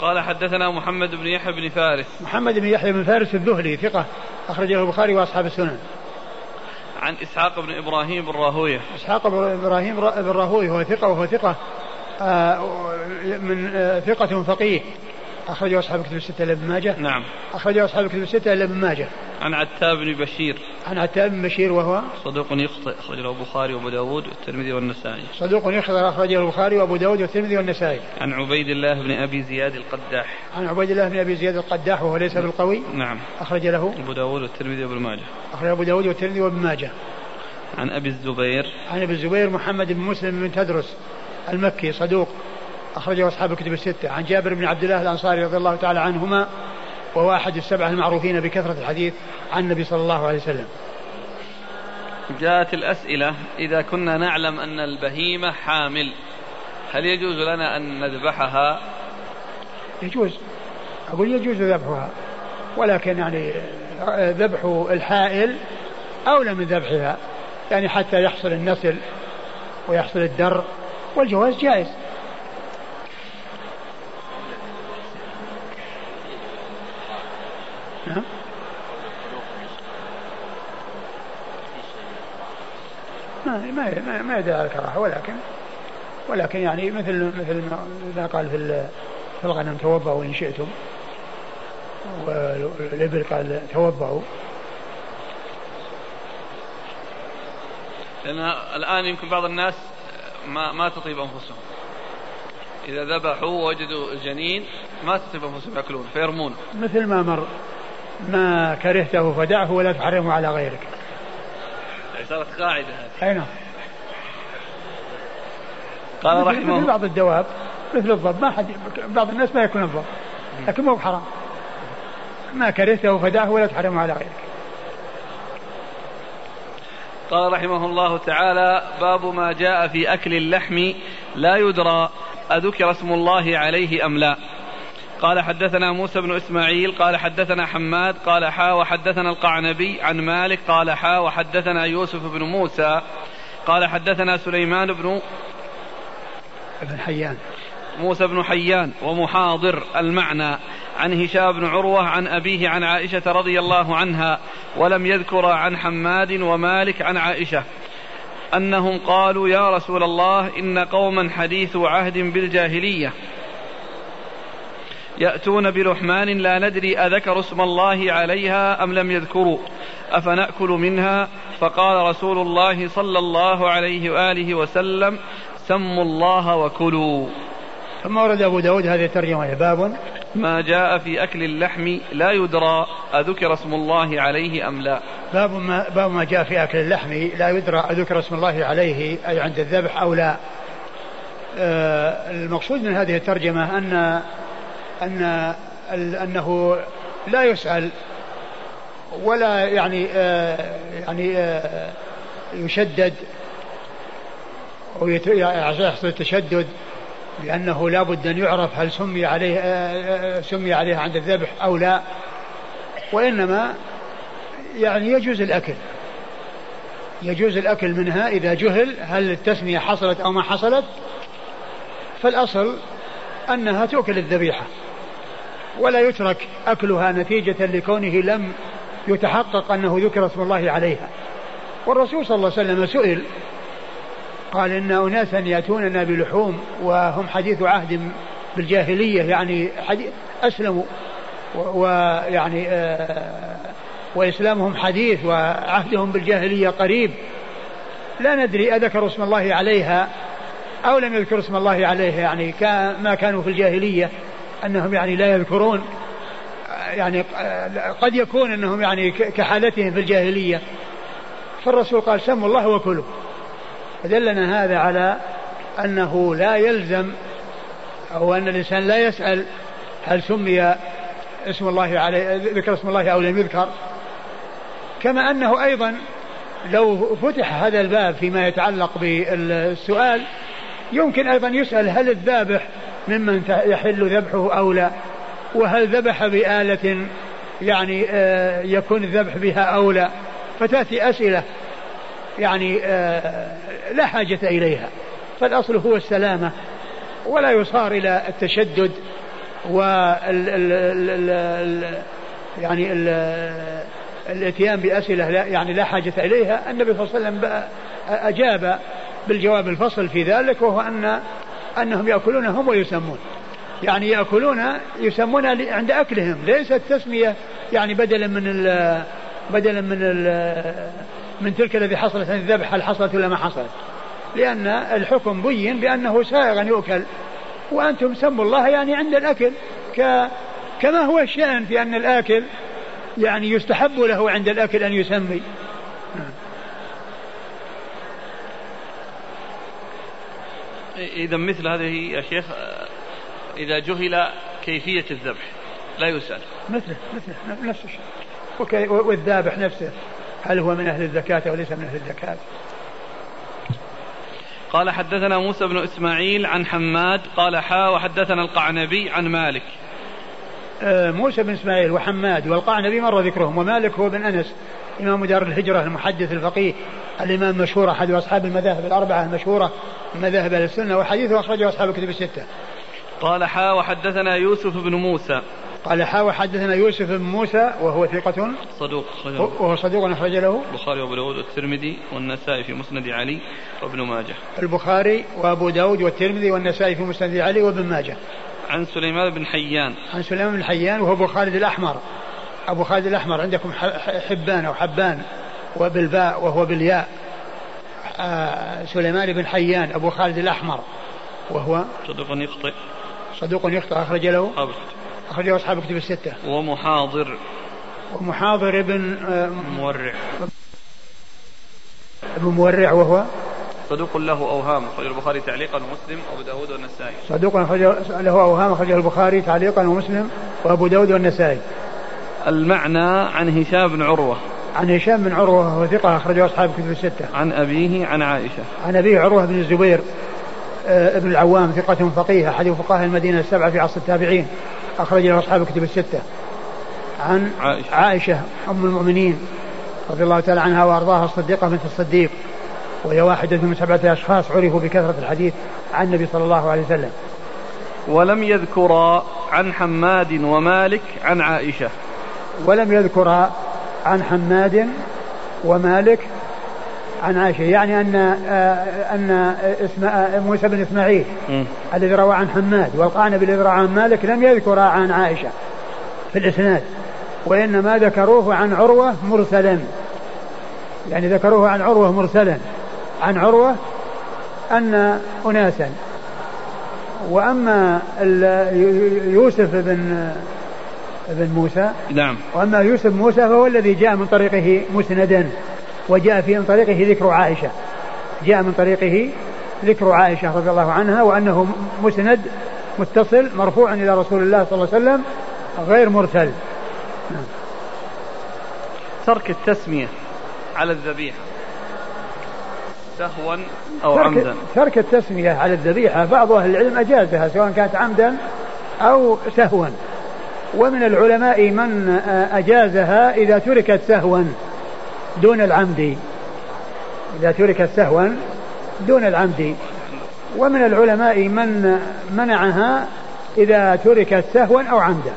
قال حدثنا محمد بن يحيى بن فارس. محمد بن يحيى بن فارس الذهلي ثقة أخرجه البخاري وأصحاب السنن. عن إسحاق بن إبراهيم بن راهوية إسحاق بن إبراهيم بن راهويه هو ثقة وهو ثقة آه، من آه، ثقة فقيه. أخرجه أصحاب الكتب الستة إلا ابن ماجه. نعم. أخرجه أصحاب الكتب الستة إلا ابن ماجه. عن عتاب بن بشير. عن عتاب بن بشير وهو صدوق يخطئ أخرجه البخاري وأبو داود والترمذي والنسائي. صدوق يخطئ أخرجه البخاري وأبو داود والترمذي والنسائي. عن عبيد الله بن أبي زياد القداح. عن عبيد الله بن أبي زياد القداح وهو ليس بالقوي. نعم. أخرج له. أبو داود والترمذي وابن ماجه. أخرج أبو داود والترمذي وابن ماجه. عن أبي الزبير. عن أبي الزبير محمد بن مسلم بن تدرس المكي صدوق. أخرجه أصحاب الكتب الستة. عن جابر بن عبد الله الأنصاري رضي الله تعالى عنهما وهو أحد السبعة المعروفين بكثرة الحديث عن النبي صلى الله عليه وسلم. جاءت الأسئلة إذا كنا نعلم أن البهيمة حامل هل يجوز لنا أن نذبحها؟ يجوز. أقول يجوز ذبحها ولكن يعني ذبح الحائل أولى من ذبحها يعني حتى يحصل النسل ويحصل الدر والجواز جائز نعم ما ما ما, ما يدعي على الكراهة ولكن ولكن يعني مثل مثل ما قال في في الغنم توضأوا إن شئتم. والإبل قال توضأوا. لأن الآن يمكن بعض الناس ما ما تطيب أنفسهم. إذا ذبحوا وجدوا الجنين ما تطيب أنفسهم يأكلون فيرمون. مثل ما مر ما كرهته فدعه ولا تحرمه على غيرك. صارت قاعدة هذه. أي نعم. قال رحمه مثل بعض الدواب مثل الضب ما حد بعض الناس ما يكون الضب لكن مو بحرام ما كرهته فدعه ولا تحرمه على غيرك. قال رحمه الله تعالى باب ما جاء في أكل اللحم لا يدرى أذكر اسم الله عليه أم لا؟ قال حدثنا موسى بن إسماعيل قال حدثنا حماد قال حا وحدثنا القعنبي عن مالك قال حا وحدثنا يوسف بن موسى قال حدثنا سليمان بن ابن حيان. موسى بن حيان ومحاضر المعنى عن هشام بن عروة عن أبيه عن عائشة رضي الله عنها ولم يذكر عن حماد ومالك عن عائشة أنهم قالوا يا رسول الله إن قوما حديث عهد بالجاهلية. يأتون بلحمان لا ندري أذكر اسم الله عليها أم لم يذكروا أفنأكل منها؟ فقال رسول الله صلى الله عليه وآله وسلم سموا الله وكلوا. ثم ورد أبو داود هذه الترجمة باب. ما جاء في أكل اللحم لا يدرى أذكر اسم الله عليه أم لا. باب ما, باب ما جاء في أكل اللحم لا يدرى أذكر اسم الله عليه أي عند الذبح أو لا. آه المقصود من هذه الترجمة أن أن أنه لا يسأل ولا يعني آه يعني آه يشدد أو يحصل التشدد لأنه لا بد أن يعرف هل سمي عليه آه، سمي عليه عند الذبح أو لا وإنما يعني يجوز الأكل. يجوز الأكل منها إذا جهل هل التسمية حصلت أو ما حصلت فالأصل أنها تؤكل الذبيحة. ولا يترك أكلها نتيجة لكونه لم يتحقق أنه ذكر اسم الله عليها. والرسول صلى الله عليه وسلم سئل قال إن أناسا يأتوننا بلحوم وهم حديث عهد بالجاهلية يعني أسلموا ويعني آه، وإسلامهم حديث وعهدهم بالجاهلية قريب. لا ندري أذكروا اسم الله عليها أو لم يذكروا اسم الله عليها يعني ما كانوا في الجاهلية. أنهم يعني لا يذكرون يعني قد يكون أنهم يعني كحالتهم في الجاهلية. فالرسول قال سموا الله وكلوا. فدلنا هذا على أنه لا يلزم أو أن الإنسان لا يسأل هل سمي اسم الله عليه ذكر اسم الله أو لم يذكر. كما أنه أيضا لو فتح هذا الباب فيما يتعلق بالسؤال يمكن أيضا يسأل هل الذابح ممن يحل ذبحه أو لا. وهل ذبح بآلة يعني آه، يكون الذبح بها أو لا؟ فتأتي أسئلة يعني آه، لا حاجة إليها. فالأصل هو السلامة ولا يصار إلى التشدد ال يعني ال الإتيان بأسئلة لا يعني لا حاجة إليها. النبي صلى الله عليه وسلم أجاب بالجواب الفصل في ذلك وهو أن أنهم يأكلون هم ويسمون. يعني يأكلون يسمون عند أكلهم. ليست تسمية يعني بدلا من ال بدلا من ال من تلك الذي حصلت عن الذبح هل حصلت ولا ما حصلت. لأن الحكم بين بأنه سائغا يؤكل. وأنتم سموا الله يعني عند الأكل. ك كما هو الشأن في أن الآكل يعني يستحب له عند الأكل أن يسمي. إذا مثل هذه يا شيخ إذا جهل كيفية الذبح لا يسأل. مثله مثله نفس الشيء. والذابح نفسه هل هو من أهل الزكاة أو ليس من أهل الزكاة؟ قال حدثنا موسى بن إسماعيل عن حماد قال حا وحدثنا القعنبي عن مالك. آه، موسى بن إسماعيل وحماد والقعنبي مر ذكرهم ومالك هو بن أنس. إمام دار الهجرة المحدث الفقيه الإمام المشهور أحد أصحاب المذاهب الأربعة المشهورة من مذاهب أهل السنة وحديثه أخرجه أصحاب الكتب الستة. قال حا وحدثنا يوسف بن موسى. قال حا وحدثنا يوسف بن موسى وهو ثقة صدوق وهو صدوق أخرج له البخاري وأبو داود والترمذي والنسائي في مسند علي وابن ماجه. البخاري وأبو داود والترمذي والنسائي في مسند علي وابن ماجه. عن سليمان بن حيان. عن سليمان بن حيان وهو أبو خالد الأحمر. أبو خالد الأحمر عندكم حبان أو حبان وبالباء وهو بالياء. آه سليمان بن حيان أبو خالد الأحمر وهو صدوق يخطئ. صدوق يخطئ. أخرج له. أخرجه أصحاب كتب الستة. ومحاضر. ومحاضر ابن آه، مورع. ابن مورع وهو صدوق له أوهام أخرجه البخاري تعليقا ومسلم وأبو داود والنسائي. صدوق له أوهام أخرجه البخاري تعليقا ومسلم وأبو داود والنسائي. المعنى عن هشام بن عروة. عن هشام بن عروة وهو ثقة أخرجه أصحاب كتب الستة. عن أبيه عن عائشة. عن أبيه عروة بن الزبير آه، ابن العوام ثقة فقيه أحد فقهاء المدينة السبعة في عصر التابعين أخرج له أصحاب الكتب الستة. عن عائشة. عائشة أم المؤمنين رضي الله تعالى عنها وأرضاها الصديقة بنت الصديق وهي واحدة من سبعة أشخاص عرفوا بكثرة الحديث عن النبي صلى الله عليه وسلم. ولم يذكرا عن حماد ومالك عن عائشة. ولم يذكرا عن حماد ومالك عن عائشة. يعني أن آه، أن اسم موسى بن إسماعيل الذي روى عن حماد والقعنبي الذي روى عن مالك لم يذكر عن عائشة في الإسناد وإنما ذكروه عن عروة مرسلا يعني ذكروه عن عروة مرسلا عن عروة أن أناسا. وأما يوسف بن بن موسى. نعم. وأما يوسف موسى فهو الذي جاء من طريقه مسندا وجاء في من طريقه ذكر عائشة. جاء من طريقه ذكر عائشة رضي الله عنها وأنه مسند متصل مرفوع إلى رسول الله صلى الله عليه وسلم غير مرسل. نعم. ترك التسمية على الذبيحة. سهوا أو ترك عمدا. ترك التسمية على الذبيحة بعض أهل العلم أجازها سواء كانت عمدا أو سهوا. ومن العلماء من أجازها إذا تركت سهوا دون العمد. إذا تركت سهوا دون العمد. ومن العلماء من منعها إذا تركت سهوا أو عمدا.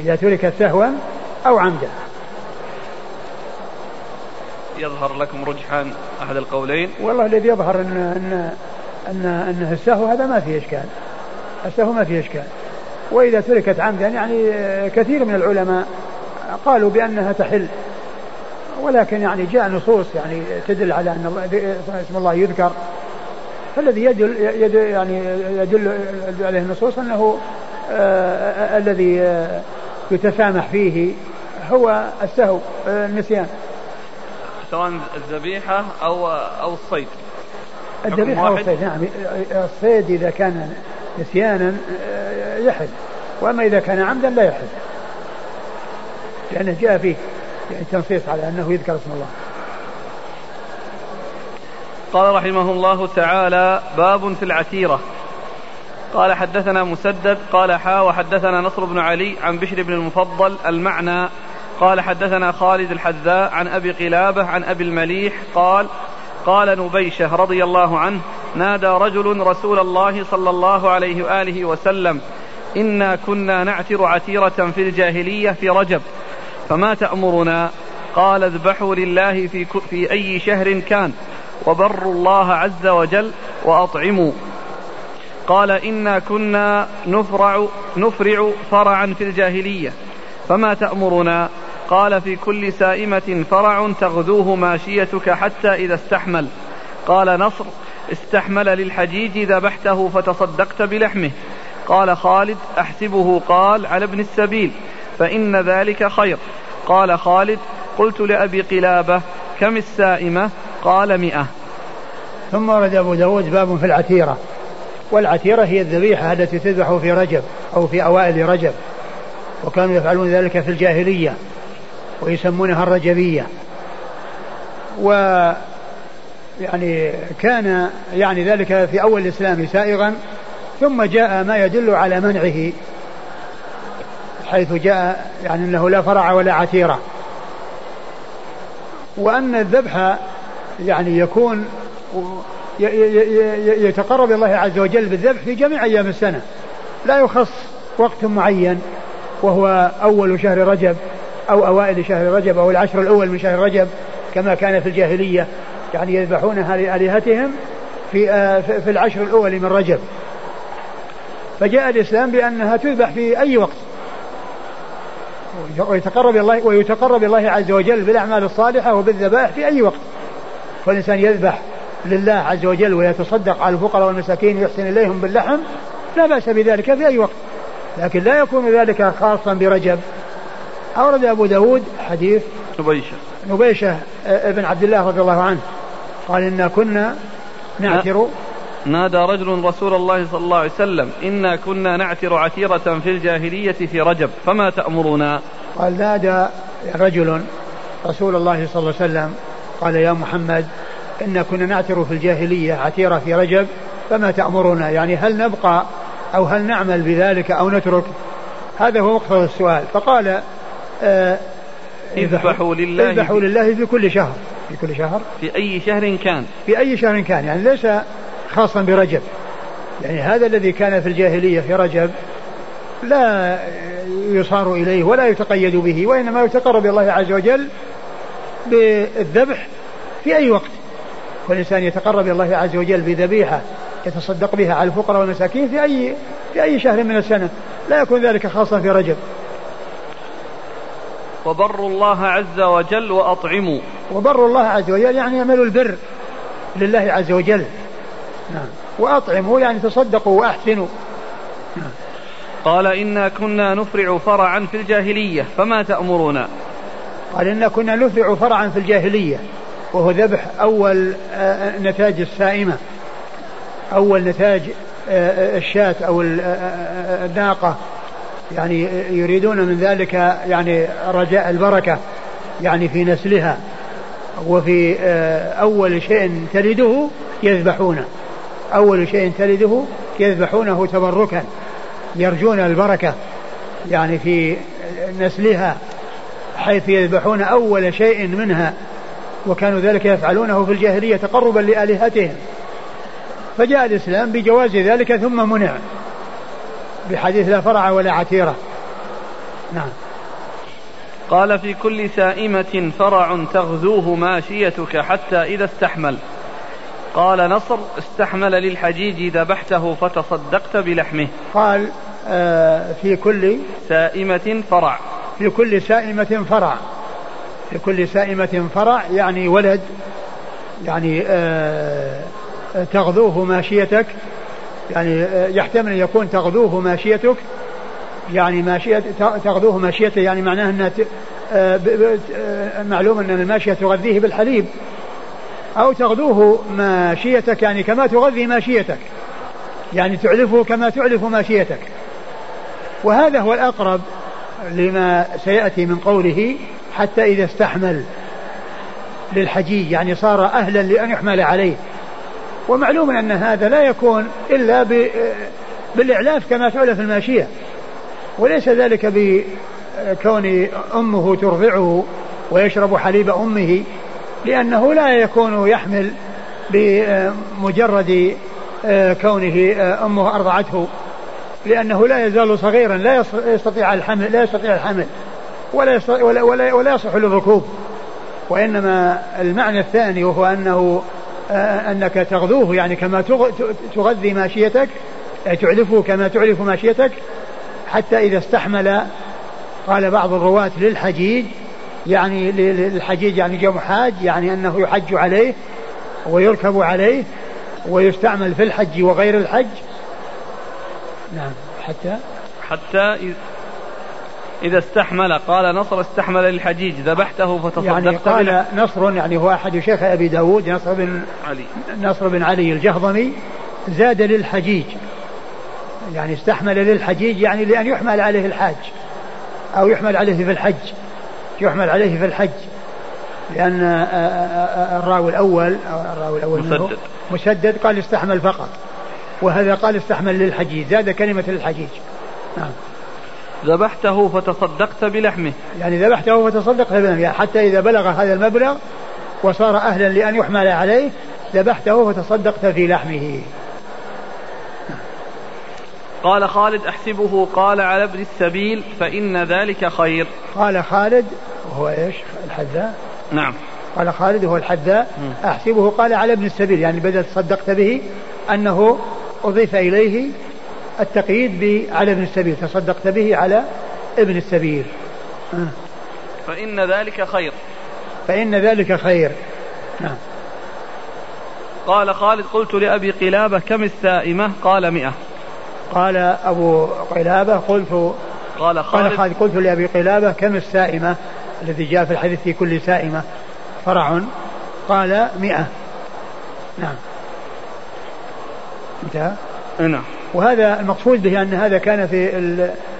إذا تركت سهوا أو عمدا. يظهر لكم رجحان أحد القولين؟ والله الذي يظهر أن أن أن أنه السهو هذا ما فيه إشكال. السهو ما فيه إشكال. وإذا تركت عمدا يعني كثير من العلماء قالوا بأنها تحل. ولكن يعني جاء نصوص يعني تدل على أن اسم الله يذكر. فالذي يدل, يدل يعني يدل عليه النصوص أنه آه الذي آه يتسامح فيه هو السهو آه النسيان. سواء الذبيحة أو أو الصيد. الذبيحة أو الصيد نعم. الصيد إذا كان نسيانا آه، يحل. وأما إذا كان عمدا لا يحل. لأنه جاء فيه يعني تنصيص على أنه يذكر اسم الله. قال رحمه الله تعالى باب في العتيرة قال حدثنا مسدد قال حا وحدثنا نصر بن علي عن بشر بن المفضل المعنى. قال حدثنا خالد الحذاء عن أبي قلابة عن أبي المليح. قال قال نبيشة رضي الله عنه نادى رجل رسول الله صلى الله عليه وآله وسلم إنا كنا نعتر عتيرة في الجاهلية في رجب فما تأمرنا؟ قال اذبحوا لله في, في أي شهر كان وبروا الله عز وجل وأطعموا. قال إنا كنا نفرع, نفرع فرعا في الجاهلية فما تأمرنا؟ قال في كل سائمة فرع تغدوه ماشيتك حتى إذا استحمل. قال نصر استحمل للحجيج ذبحته فتصدقت بلحمه. قال خالد أحسبه قال على ابن السبيل فإن ذلك خير. قال خالد قلت لأبي قلابة كم السائمة؟ قال مئة. ثم ورد أبو داود باب في العتيرة. والعتيرة هي الذبيحة التي تذبح في رجب أو في أوائل رجب وكانوا يفعلون ذلك في الجاهلية. ويسمونها الرجبية. و يعني كان يعني ذلك في أول الإسلام سائغا ثم جاء ما يدل على منعه حيث جاء يعني أنه لا فرع ولا عتيرة. وأن الذبح يعني يكون يتقرب الله عز وجل بالذبح في جميع أيام السنة. لا يخص وقت معين وهو أول شهر رجب. أو أوائل شهر رجب أو العشر الأول من شهر رجب كما كان في الجاهلية يعني يذبحونها لآلهتهم في آه، في العشر الأول من رجب. فجاء الإسلام بأنها تذبح في أي وقت. ويتقرب الله ويتقرب الله عز وجل بالأعمال الصالحة وبالذبائح في أي وقت. فالإنسان يذبح لله عز وجل ويتصدق على الفقراء والمساكين ويحسن إليهم باللحم لا بأس بذلك في أي وقت. لكن لا يكون ذلك خاصا برجب. أورد أبو داود حديث نبيشة. نبيشة ابن عبد الله رضي الله عنه. قال إنا كنا نعتر. نادى رجل رسول الله صلى الله عليه وسلم إنا كنا نعتر عتيرة في الجاهلية في رجب فما تأمرنا؟ قال نادى رجل رسول الله صلى الله عليه وسلم قال يا محمد إنا كنا نعتر في الجاهلية عتيرة في رجب فما تأمرنا؟ يعني هل نبقى أو هل نعمل بذلك أو نترك؟ هذا هو مقصد السؤال. فقال آه اذبحوا لله اذبحوا لله في كل شهر. في كل شهر. في أي شهر كان؟ في أي شهر كان. يعني ليس خاصا برجب. يعني هذا الذي كان في الجاهلية في رجب لا يصار إليه ولا يتقيد به وإنما يتقرب الله عز وجل بالذبح في أي وقت. والإنسان يتقرب الله عز وجل بذبيحة يتصدق بها على الفقراء والمساكين في أي في أي شهر من السنة. لا يكون ذلك خاصا في رجب. وبروا الله عز وجل وأطعموا. وبروا الله عز وجل يعني يعملوا البر لله عز وجل. نعم. وأطعموا يعني تصدقوا وأحسنوا. نعم. قال إنا كنا نفرع فرعا في الجاهلية فما تأمرنا؟ قال إنا كنا نفرع فرعا في الجاهلية وهو ذبح أول آه، نتاج السائمة. أول نتاج آه، الشاة أو آه، الناقة. يعني يريدون من ذلك يعني رجاء البركة يعني في نسلها وفي أول شيء تلده يذبحونه. أول شيء تلده يذبحونه تبركا يرجون البركة يعني في نسلها حيث يذبحون أول شيء منها. وكانوا ذلك يفعلونه في الجاهلية تقربا لآلهتهم. فجاء الإسلام بجواز ذلك ثم منع. بحديث لا فرع ولا عتيرة. نعم. قال في كل سائمة فرع تغزوه ماشيتك حتى إذا استحمل. قال نصر استحمل للحجيج ذبحته فتصدقت بلحمه. قال آه في كل سائمة فرع. في كل سائمة فرع. في كل سائمة فرع يعني ولد يعني آه تغذوه ماشيتك يعني آه يحتمل أن يكون تغذوه ماشيتك. يعني ماشية تغذوه ماشيته يعني معناه أنها آه، آه، معلوم أن الماشية تغذيه بالحليب. أو تغذوه ماشيتك يعني كما تغذي ماشيتك. يعني تعلفه كما تعلف ماشيتك. وهذا هو الأقرب لما سيأتي من قوله حتى إذا استحمل للحجيج. يعني صار أهلا لأن يحمل عليه. ومعلوم أن هذا لا يكون إلا بالإعلاف كما تعلف الماشية. وليس ذلك بكون أمه ترضعه ويشرب حليب أمه لأنه لا يكون يحمل بمجرد آه، كونه آه، أمه أرضعته. لأنه لا يزال صغيرا لا يستطيع الحمل لا يستطيع الحمل ولا ولا ولا, يصح للركوب. وإنما المعنى الثاني وهو أنه أنك تغذوه يعني كما تغذي ماشيتك تعلفه كما تعلف ماشيتك. حتى إذا استحمل قال بعض الرواة للحجيج يعني للحجيج يعني جو حاج يعني أنه يحج عليه ويركب عليه ويستعمل في الحج وغير الحج. نعم حتى حتى إذا استحمل قال نصر استحمل للحجيج ذبحته فتصدقت يعني قال نصر يعني هو أحد شيخ أبي داود نصر بن علي. نصر بن علي الجهضمي زاد للحجيج. يعني استحمل للحجيج يعني لأن يحمل عليه الحاج أو يحمل عليه في الحج يحمل عليه في الحج. لأن الراوي الأول الراوي الأول مسدد. مسدد قال استحمل فقط. وهذا قال استحمل للحجيج زاد كلمة للحجيج. نعم. ذبحته فتصدقت بلحمه. يعني ذبحته فتصدقت بلحمه يعني حتى إذا بلغ هذا المبلغ وصار أهلا لأن يحمل عليه ذبحته فتصدقت في لحمه. قال خالد أحسبه قال على ابن السبيل فإن ذلك خير. قال خالد وهو إيش؟ الحذاء. نعم. قال خالد هو الحذاء. أحسبه قال على ابن السبيل يعني بدل تصدقت به أنه أضيف إليه التقييد على ابن السبيل تصدقت به على ابن السبيل. آه. فإن ذلك خير. فإن ذلك خير. نعم. قال خالد قلت لأبي قلابة كم السائمة؟ قال مئة. قال أبو قلابة قلت قال خالد, قال خالد قلت لأبي قلابة كم السائمة؟ الذي جاء في الحديث في كل سائمة. فرع. قال مئة. نعم. انتهى. نعم. وهذا المقصود به أن هذا كان في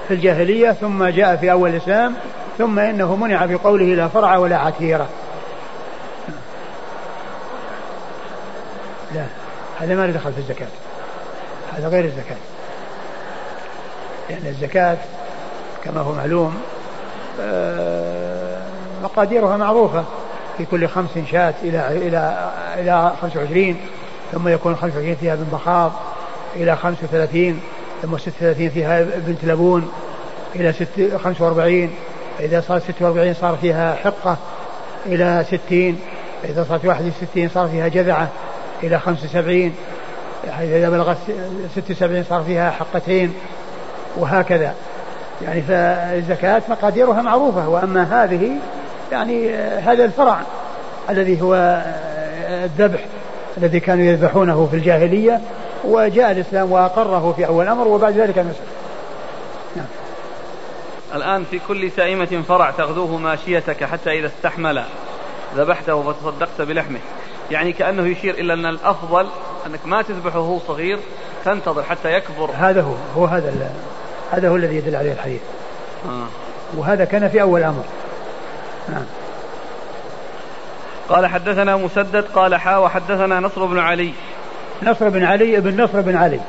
في الجاهلية ثم جاء في أول الإسلام ثم إنه منع بقوله لا فرع ولا عتيرة. لا هذا ما دخل في الزكاة. هذا غير الزكاة. لأن الزكاة كما هو معلوم آه، مقاديرها معروفة. في كل خمس شاة إلى إلى إلى 25 ثم يكون 25 فيها بن بخاض إلى 35 ثم 36 فيها بنت لبون إلى 45 إذا صارت 46 صار فيها حقة إلى 60 إذا صارت 61 صار فيها جذعة إلى 75 إذا بلغت 76 صار فيها حقتين وهكذا. يعني فالزكاة مقاديرها معروفة وأما هذه يعني هذا الفرع الذي هو الذبح الذي كانوا يذبحونه في الجاهلية وجاء الإسلام وأقره في أول أمر وبعد ذلك نسخ. نعم. الآن في كل سائمة فرع تغذوه ماشيتك حتى إذا استحمل ذبحته فتصدقت بلحمه. يعني كأنه يشير إلى أن الأفضل أنك ما تذبحه وهو صغير تنتظر حتى يكبر. هذا هو هو هذا هذا هو الذي يدل عليه الحديث. آه. وهذا كان في أول أمر نعم. قال حدثنا مسدد قال حا وحدثنا نصر بن علي. نصر بن علي ابن نصر بن علي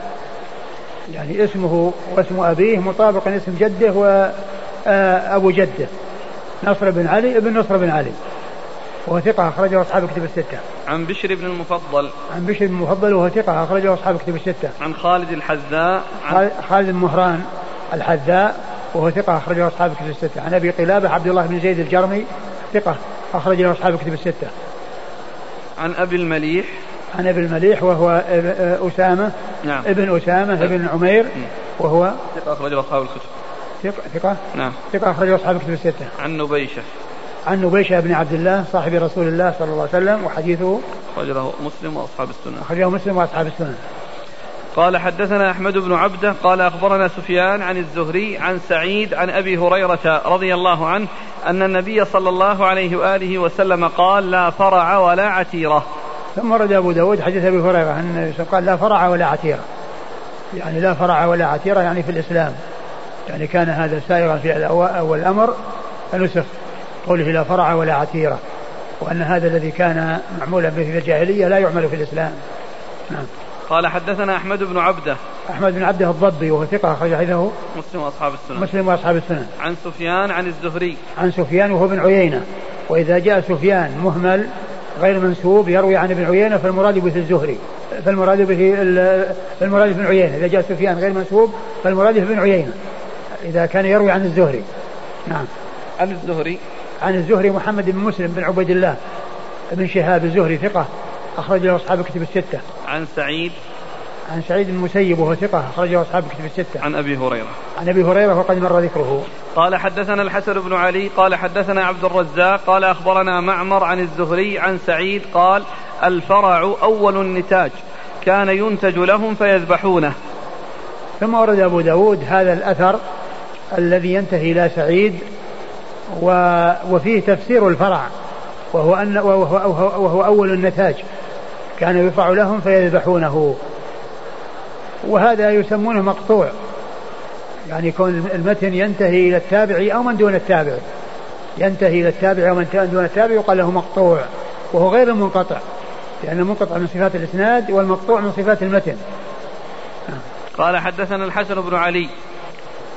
يعني اسمه واسم أبيه مطابق اسم جده وأبو جده نصر بن علي ابن نصر بن علي وهو ثقة أخرجه أصحاب كتب الستة. عن بشر بن المفضل. عن بشر بن المفضل وهو ثقة أخرجه أصحاب كتب الستة. عن خالد الحذاء. عن خالد بن مهران الحذاء وهو ثقة أخرجه أصحاب كتب الستة. عن أبي قلابة عبد الله بن زيد الجرمي ثقة أخرج له أصحاب كتب الستة. عن أبي المليح. عن ابي المليح وهو أسامة نعم. ابن أسامة نعم. ابن عمير وهو ثقة أخرجه أصحاب الكتب. ثقة ثقة؟ نعم. ثقة أخرجه أصحاب الكتب الستة. عن نبيشة. عن نبيشة بن عبد الله صاحب رسول الله صلى الله عليه وسلم وحديثه أخرجه مسلم وأصحاب السنة. أخرجه مسلم وأصحاب السنة. قال حدثنا أحمد بن عبدة قال أخبرنا سفيان عن الزهري عن سعيد عن أبي هريرة رضي الله عنه أن النبي صلى الله عليه وآله وسلم قال لا فرع ولا عتيرة. ثم ورد أبو داود حديث أبي هريرة أن قال لا فرع ولا عتيرة. يعني لا فرع ولا عتيرة يعني في الإسلام. يعني كان هذا سائغا في أول الأمر فنسخ قوله لا فرع ولا عتيرة. وأن هذا الذي كان معمولا به في الجاهلية لا يعمل في الإسلام. نعم. قال حدثنا أحمد بن عبدة. أحمد بن عبدة الضبي وهو ثقة أخرج حديثه. مسلم وأصحاب السنن. مسلم وأصحاب السنن. عن سفيان عن الزهري. عن سفيان وهو بن عيينة. وإذا جاء سفيان مهمل غير منسوب يروي عن ابن عيينة فالمراد به الزهري فالمراد به فالمراد بن عيينة. إذا جاء سفيان غير منسوب فالمراد به بن عيينة. إذا كان يروي عن الزهري. نعم. عن الزهري. عن الزهري محمد بن مسلم بن عبيد الله بن شهاب الزهري ثقة أخرج له أصحاب الكتب الستة. عن سعيد. عن سعيد بن المسيب وهو ثقة أخرجه أصحاب الكتب الستة. عن أبي هريرة. عن أبي هريرة وقد مر ذكره. قال حدثنا الحسن بن علي قال حدثنا عبد الرزاق قال أخبرنا معمر عن الزهري عن سعيد قال الفرع أول النتاج كان ينتج لهم فيذبحونه. ثم ورد أبو داود هذا الأثر الذي ينتهي إلى سعيد و وفيه تفسير الفرع وهو أن وهو, وهو أول النتاج كان يرفع لهم فيذبحونه وهذا يسمونه مقطوع. يعني يكون المتن ينتهي إلى التابع أو من دون التابع. ينتهي إلى التابع أو من دون التابع يقال له مقطوع وهو غير المنقطع لأن المنقطع من صفات الإسناد والمقطوع من صفات المتن. قال حدثنا الحسن بن علي.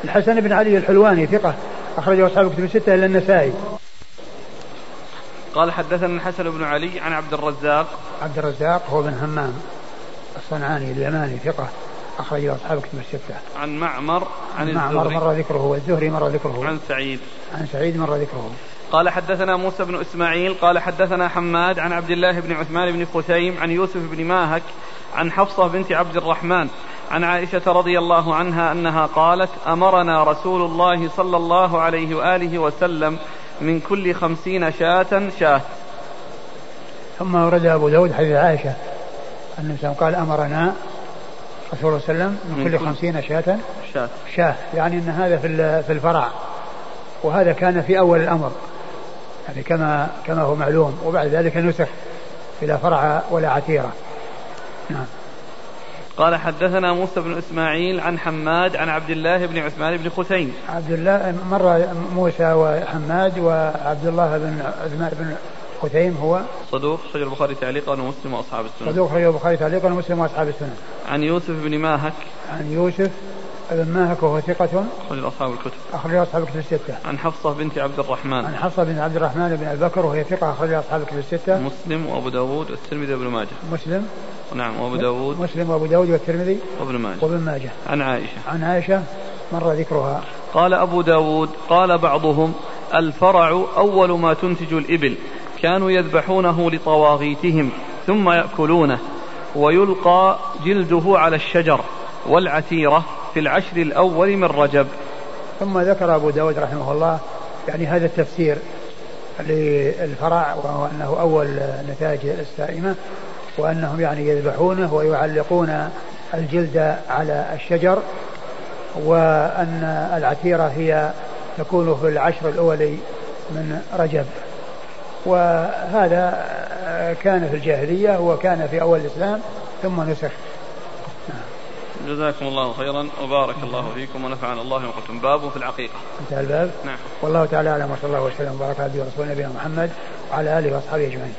الحسن بن علي الحلواني ثقة أخرجه أصحاب الكتب الستة إلا النسائي. قال حدثنا الحسن بن علي عن عبد الرزاق. عبد الرزاق هو بن همام الصنعاني اليماني ثقة. أخرج أصحاب كتب الستة. عن معمر عن معمر مر ذكره والزهري مر ذكره. عن سعيد. عن سعيد مر ذكره. قال حدثنا موسى بن إسماعيل قال حدثنا حماد عن عبد الله بن عثمان بن خثيم عن يوسف بن ماهك عن حفصة بنت عبد الرحمن عن عائشة رضي الله عنها أنها قالت أمرنا رسول الله صلى الله عليه وآله وسلم من كل خمسين شاة شاة ثم ورد أبو داود حديث عائشة النبي قال أمرنا صلى الله عليه وسلم من كل خمسين شاة. شاة. شاة. يعني أن هذا في في الفرع. وهذا كان في أول الأمر. يعني كما كما هو معلوم. وبعد ذلك نسخ إلى فرع ولا عتيرة. نعم. قال حدثنا موسى بن إسماعيل عن حماد عن عبد الله بن عثمان بن خثيم. عبد الله مر موسى وحماد وعبد الله بن عثمان بن خثيم هو صدوق خرج البخاري تعليقا ومسلم وأصحاب السنن صدوق خرج البخاري تعليقا ومسلم وأصحاب السنن عن يوسف بن ماهك. عن يوسف بن ماهك وهو ثقة. أخرج أصحاب الكتب. أخرج أصحاب الكتب الستة. عن حفصة بنت عبد الرحمن. عن حفصة بنت عبد الرحمن بن أبي بكر وهي ثقة أخرج أصحاب الكتب الستة. مسلم وأبو داود والترمذي وابن ماجه. مسلم. نعم وأبو داود. مسلم وأبو داود والترمذي وابن ماجه. وابن ماجه. عن عائشة. عن عائشة مر ذكرها. قال أبو داود قال بعضهم الفرع أول ما تنتج الإبل. كانوا يذبحونه لطواغيتهم ثم يأكلونه ويلقى جلده على الشجر والعتيرة في العشر الأول من رجب. ثم ذكر أبو داود رحمه الله يعني هذا التفسير للفرع وهو أنه أول نتائج السائمة وأنهم يعني يذبحونه ويعلقون الجلد على الشجر وأن العتيرة هي تكون في العشر الأول من رجب. وهذا كان في الجاهلية وكان في أول الإسلام ثم نسخ. جزاكم الله خيرا وبارك الله فيكم ونفعنا الله وقتم باب في العقيقة انتهى الباب. نعم. والله تعالى أعلم وصلى الله وسلم وبارك على نبينا محمد وعلى آله وأصحابه أجمعين.